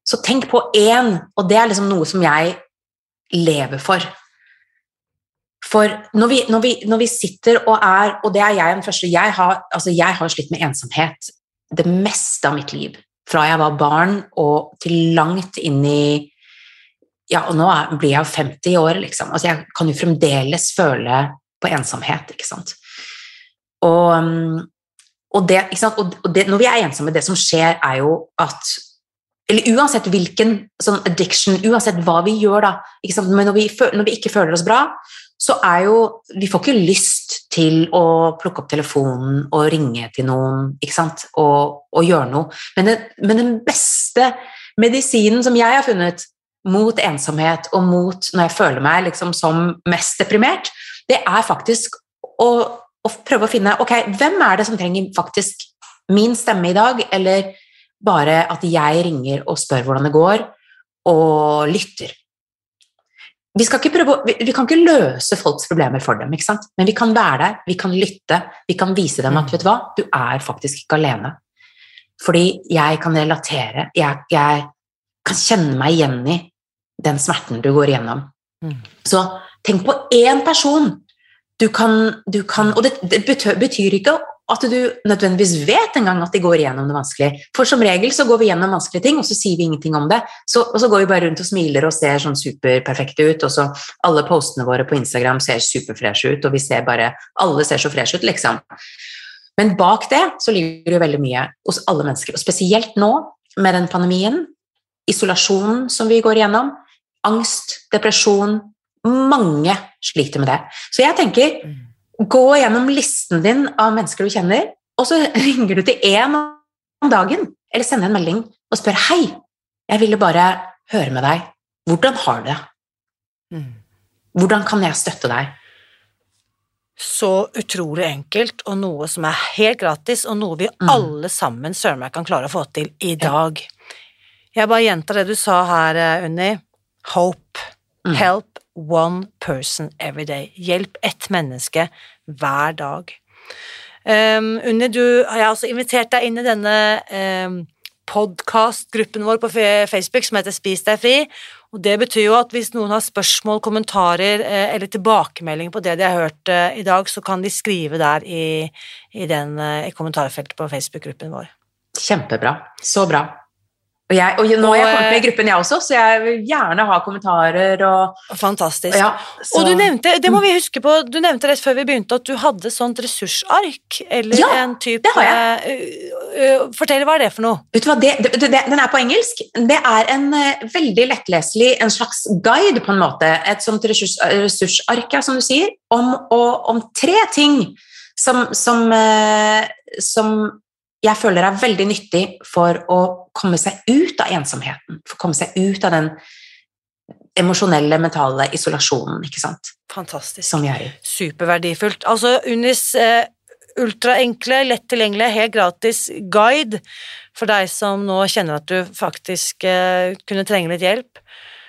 Så tenk på én, og det er liksom noe som jeg lever for. For når vi, når, vi, når vi, sitter og er Og det er jeg den første jeg har, altså jeg har slitt med ensomhet det meste av mitt liv. Fra jeg var barn og til langt inn i Ja, og nå blir jeg jo 50 år, liksom. Altså, jeg kan jo fremdeles føle på ensomhet, ikke sant. Og, og, det, ikke sant? og det, når vi er ensomme, det som skjer, er jo at eller uansett hvilken sånn addiction, uansett hva vi gjør, da Men når vi, når vi, ikke føler oss bra, så er jo Vi får ikke lyst til å plukke opp telefonen og ringe til noen ikke sant? Og, og gjøre noe. Men, det, men den beste medisinen som jeg har funnet mot ensomhet og mot når jeg føler meg liksom som mest deprimert, det er faktisk å, å prøve å finne Ok, hvem er det som trenger faktisk min stemme i dag, eller bare at jeg ringer og spør hvordan det går, og lytter. Vi, prøve, vi, kan ikke løse folks problemer for dem, men vi kan være der, vi kan lytte, vi kan vise dem at mm. vet du hva, du er faktisk ikke alene. Fordi jeg kan relatere, jeg, jeg kan kjenne meg igjen i den smerten du går igjennom. Mm. Så tenk på én person du kan, du kan Og det, det betyr ikke at du nødvendigvis vet engang at de går igjennom det vanskelig. For som regel så går vi gjennom vanskelige ting, og så sier vi ingenting om det. Så, og så går vi bare rundt og smiler og ser sånn superperfekte ut, og så alle postene våre på Instagram ser superfreshe ut, og vi ser bare Alle ser så freshe ut, liksom. Men bak det så ligger det veldig mye hos alle mennesker, og spesielt nå med den pandemien, isolasjonen som vi går igjennom, angst, depresjon Mange sliter med det. Så jeg tenker mm. Gå gjennom listen din av mennesker du kjenner, og så ringer du til én om dagen, eller sender en melding og spør 'Hei, jeg ville bare høre med deg. Hvordan har du det?' Mm. Hvordan kan jeg støtte deg? Så utrolig enkelt, og noe som er helt gratis, og noe vi mm. alle sammen søren meg kan klare å få til i dag. Jeg bare gjentar det du sa her, eh, Unni. Hope. Mm. Help one person every day. Hjelp ett menneske hver dag. Um, Unni, du har jeg også invitert deg inn i denne um, podkastgruppen vår på Facebook som heter Spis deg fri. Og Det betyr jo at hvis noen har spørsmål, kommentarer eh, eller tilbakemeldinger på det de har hørt eh, i dag, så kan de skrive der i, i, den, eh, i kommentarfeltet på Facebook-gruppen vår. Kjempebra. Så bra. Og, jeg, og nå er jeg kommet med i gruppen, jeg også, så jeg vil gjerne ha kommentarer og Fantastisk. Ja, og du nevnte, det må vi huske på, du nevnte rett før vi begynte at du hadde sånt ressursark, eller ja, en type det har jeg. Uh, uh, fortell, hva er det for noe? Vet du hva, det, det, det, Den er på engelsk. Det er en uh, veldig lettleselig, en slags guide, på en måte. Et sånt ressurs, ressursark, ja, som du sier, om, og, om tre ting som, som, som jeg føler er veldig nyttig for å komme seg ut av ensomheten, for å komme seg ut av den emosjonelle, mentale isolasjonen, ikke sant. Fantastisk. Som vi er i. Superverdifullt. Altså Unis eh, ultraenkle, lett tilgjengelige, helt gratis guide for deg som nå kjenner at du faktisk eh, kunne trenge litt hjelp.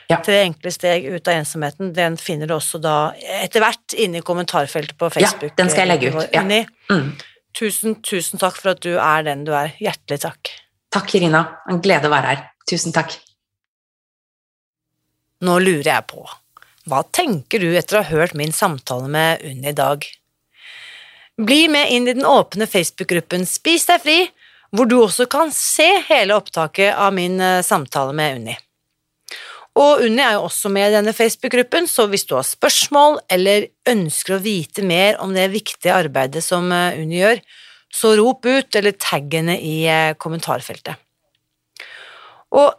Ja. Tre enkle steg ut av ensomheten. Den finner du også da etter hvert inne i kommentarfeltet på Facebook. Ja, den skal jeg legge ut. Ja. Mm. Tusen, tusen takk for at du er den du er. Hjertelig takk. Takk, Irina. En glede å være her. Tusen takk. Nå lurer jeg på, hva tenker du etter å ha hørt min samtale med Unni i dag? Bli med inn i den åpne Facebook-gruppen Spis deg fri, hvor du også kan se hele opptaket av min eh, samtale med Unni. Og Unni er jo også med i denne Facebook-gruppen, så hvis du har spørsmål eller ønsker å vite mer om det viktige arbeidet som eh, Unni gjør, så rop ut eller tagg henne i eh, kommentarfeltet. Og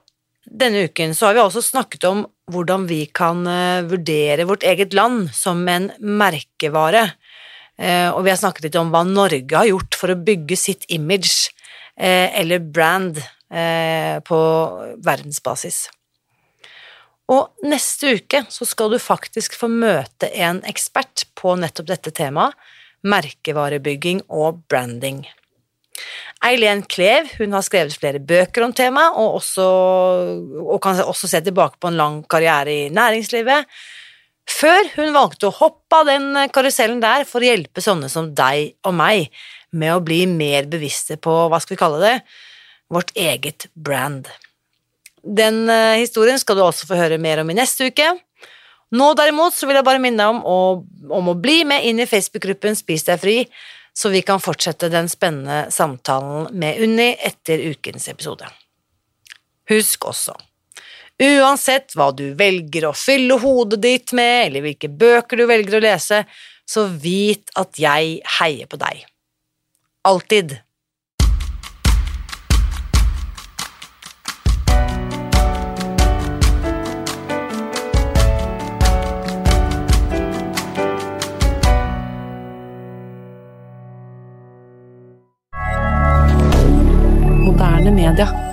denne uken så har vi også snakket om hvordan vi kan eh, vurdere vårt eget land som en merkevare, og vi har snakket litt om hva Norge har gjort for å bygge sitt image eller brand på verdensbasis. Og neste uke så skal du faktisk få møte en ekspert på nettopp dette temaet, merkevarebygging og branding. Eileen Klev hun har skrevet flere bøker om temaet, og, og kan også se tilbake på en lang karriere i næringslivet, før hun valgte å hoppe av den karusellen der for å hjelpe sånne som deg og meg med å bli mer bevisste på, hva skal vi kalle det, vårt eget brand. Den uh, historien skal du også få høre mer om i neste uke. Nå derimot så vil jeg bare minne om å, om å bli med inn i Facebook-gruppen Spis deg fri, så vi kan fortsette den spennende samtalen med Unni etter ukens episode. Husk også, Uansett hva du velger å fylle hodet ditt med, eller hvilke bøker du velger å lese, så vit at jeg heier på deg. Alltid. rien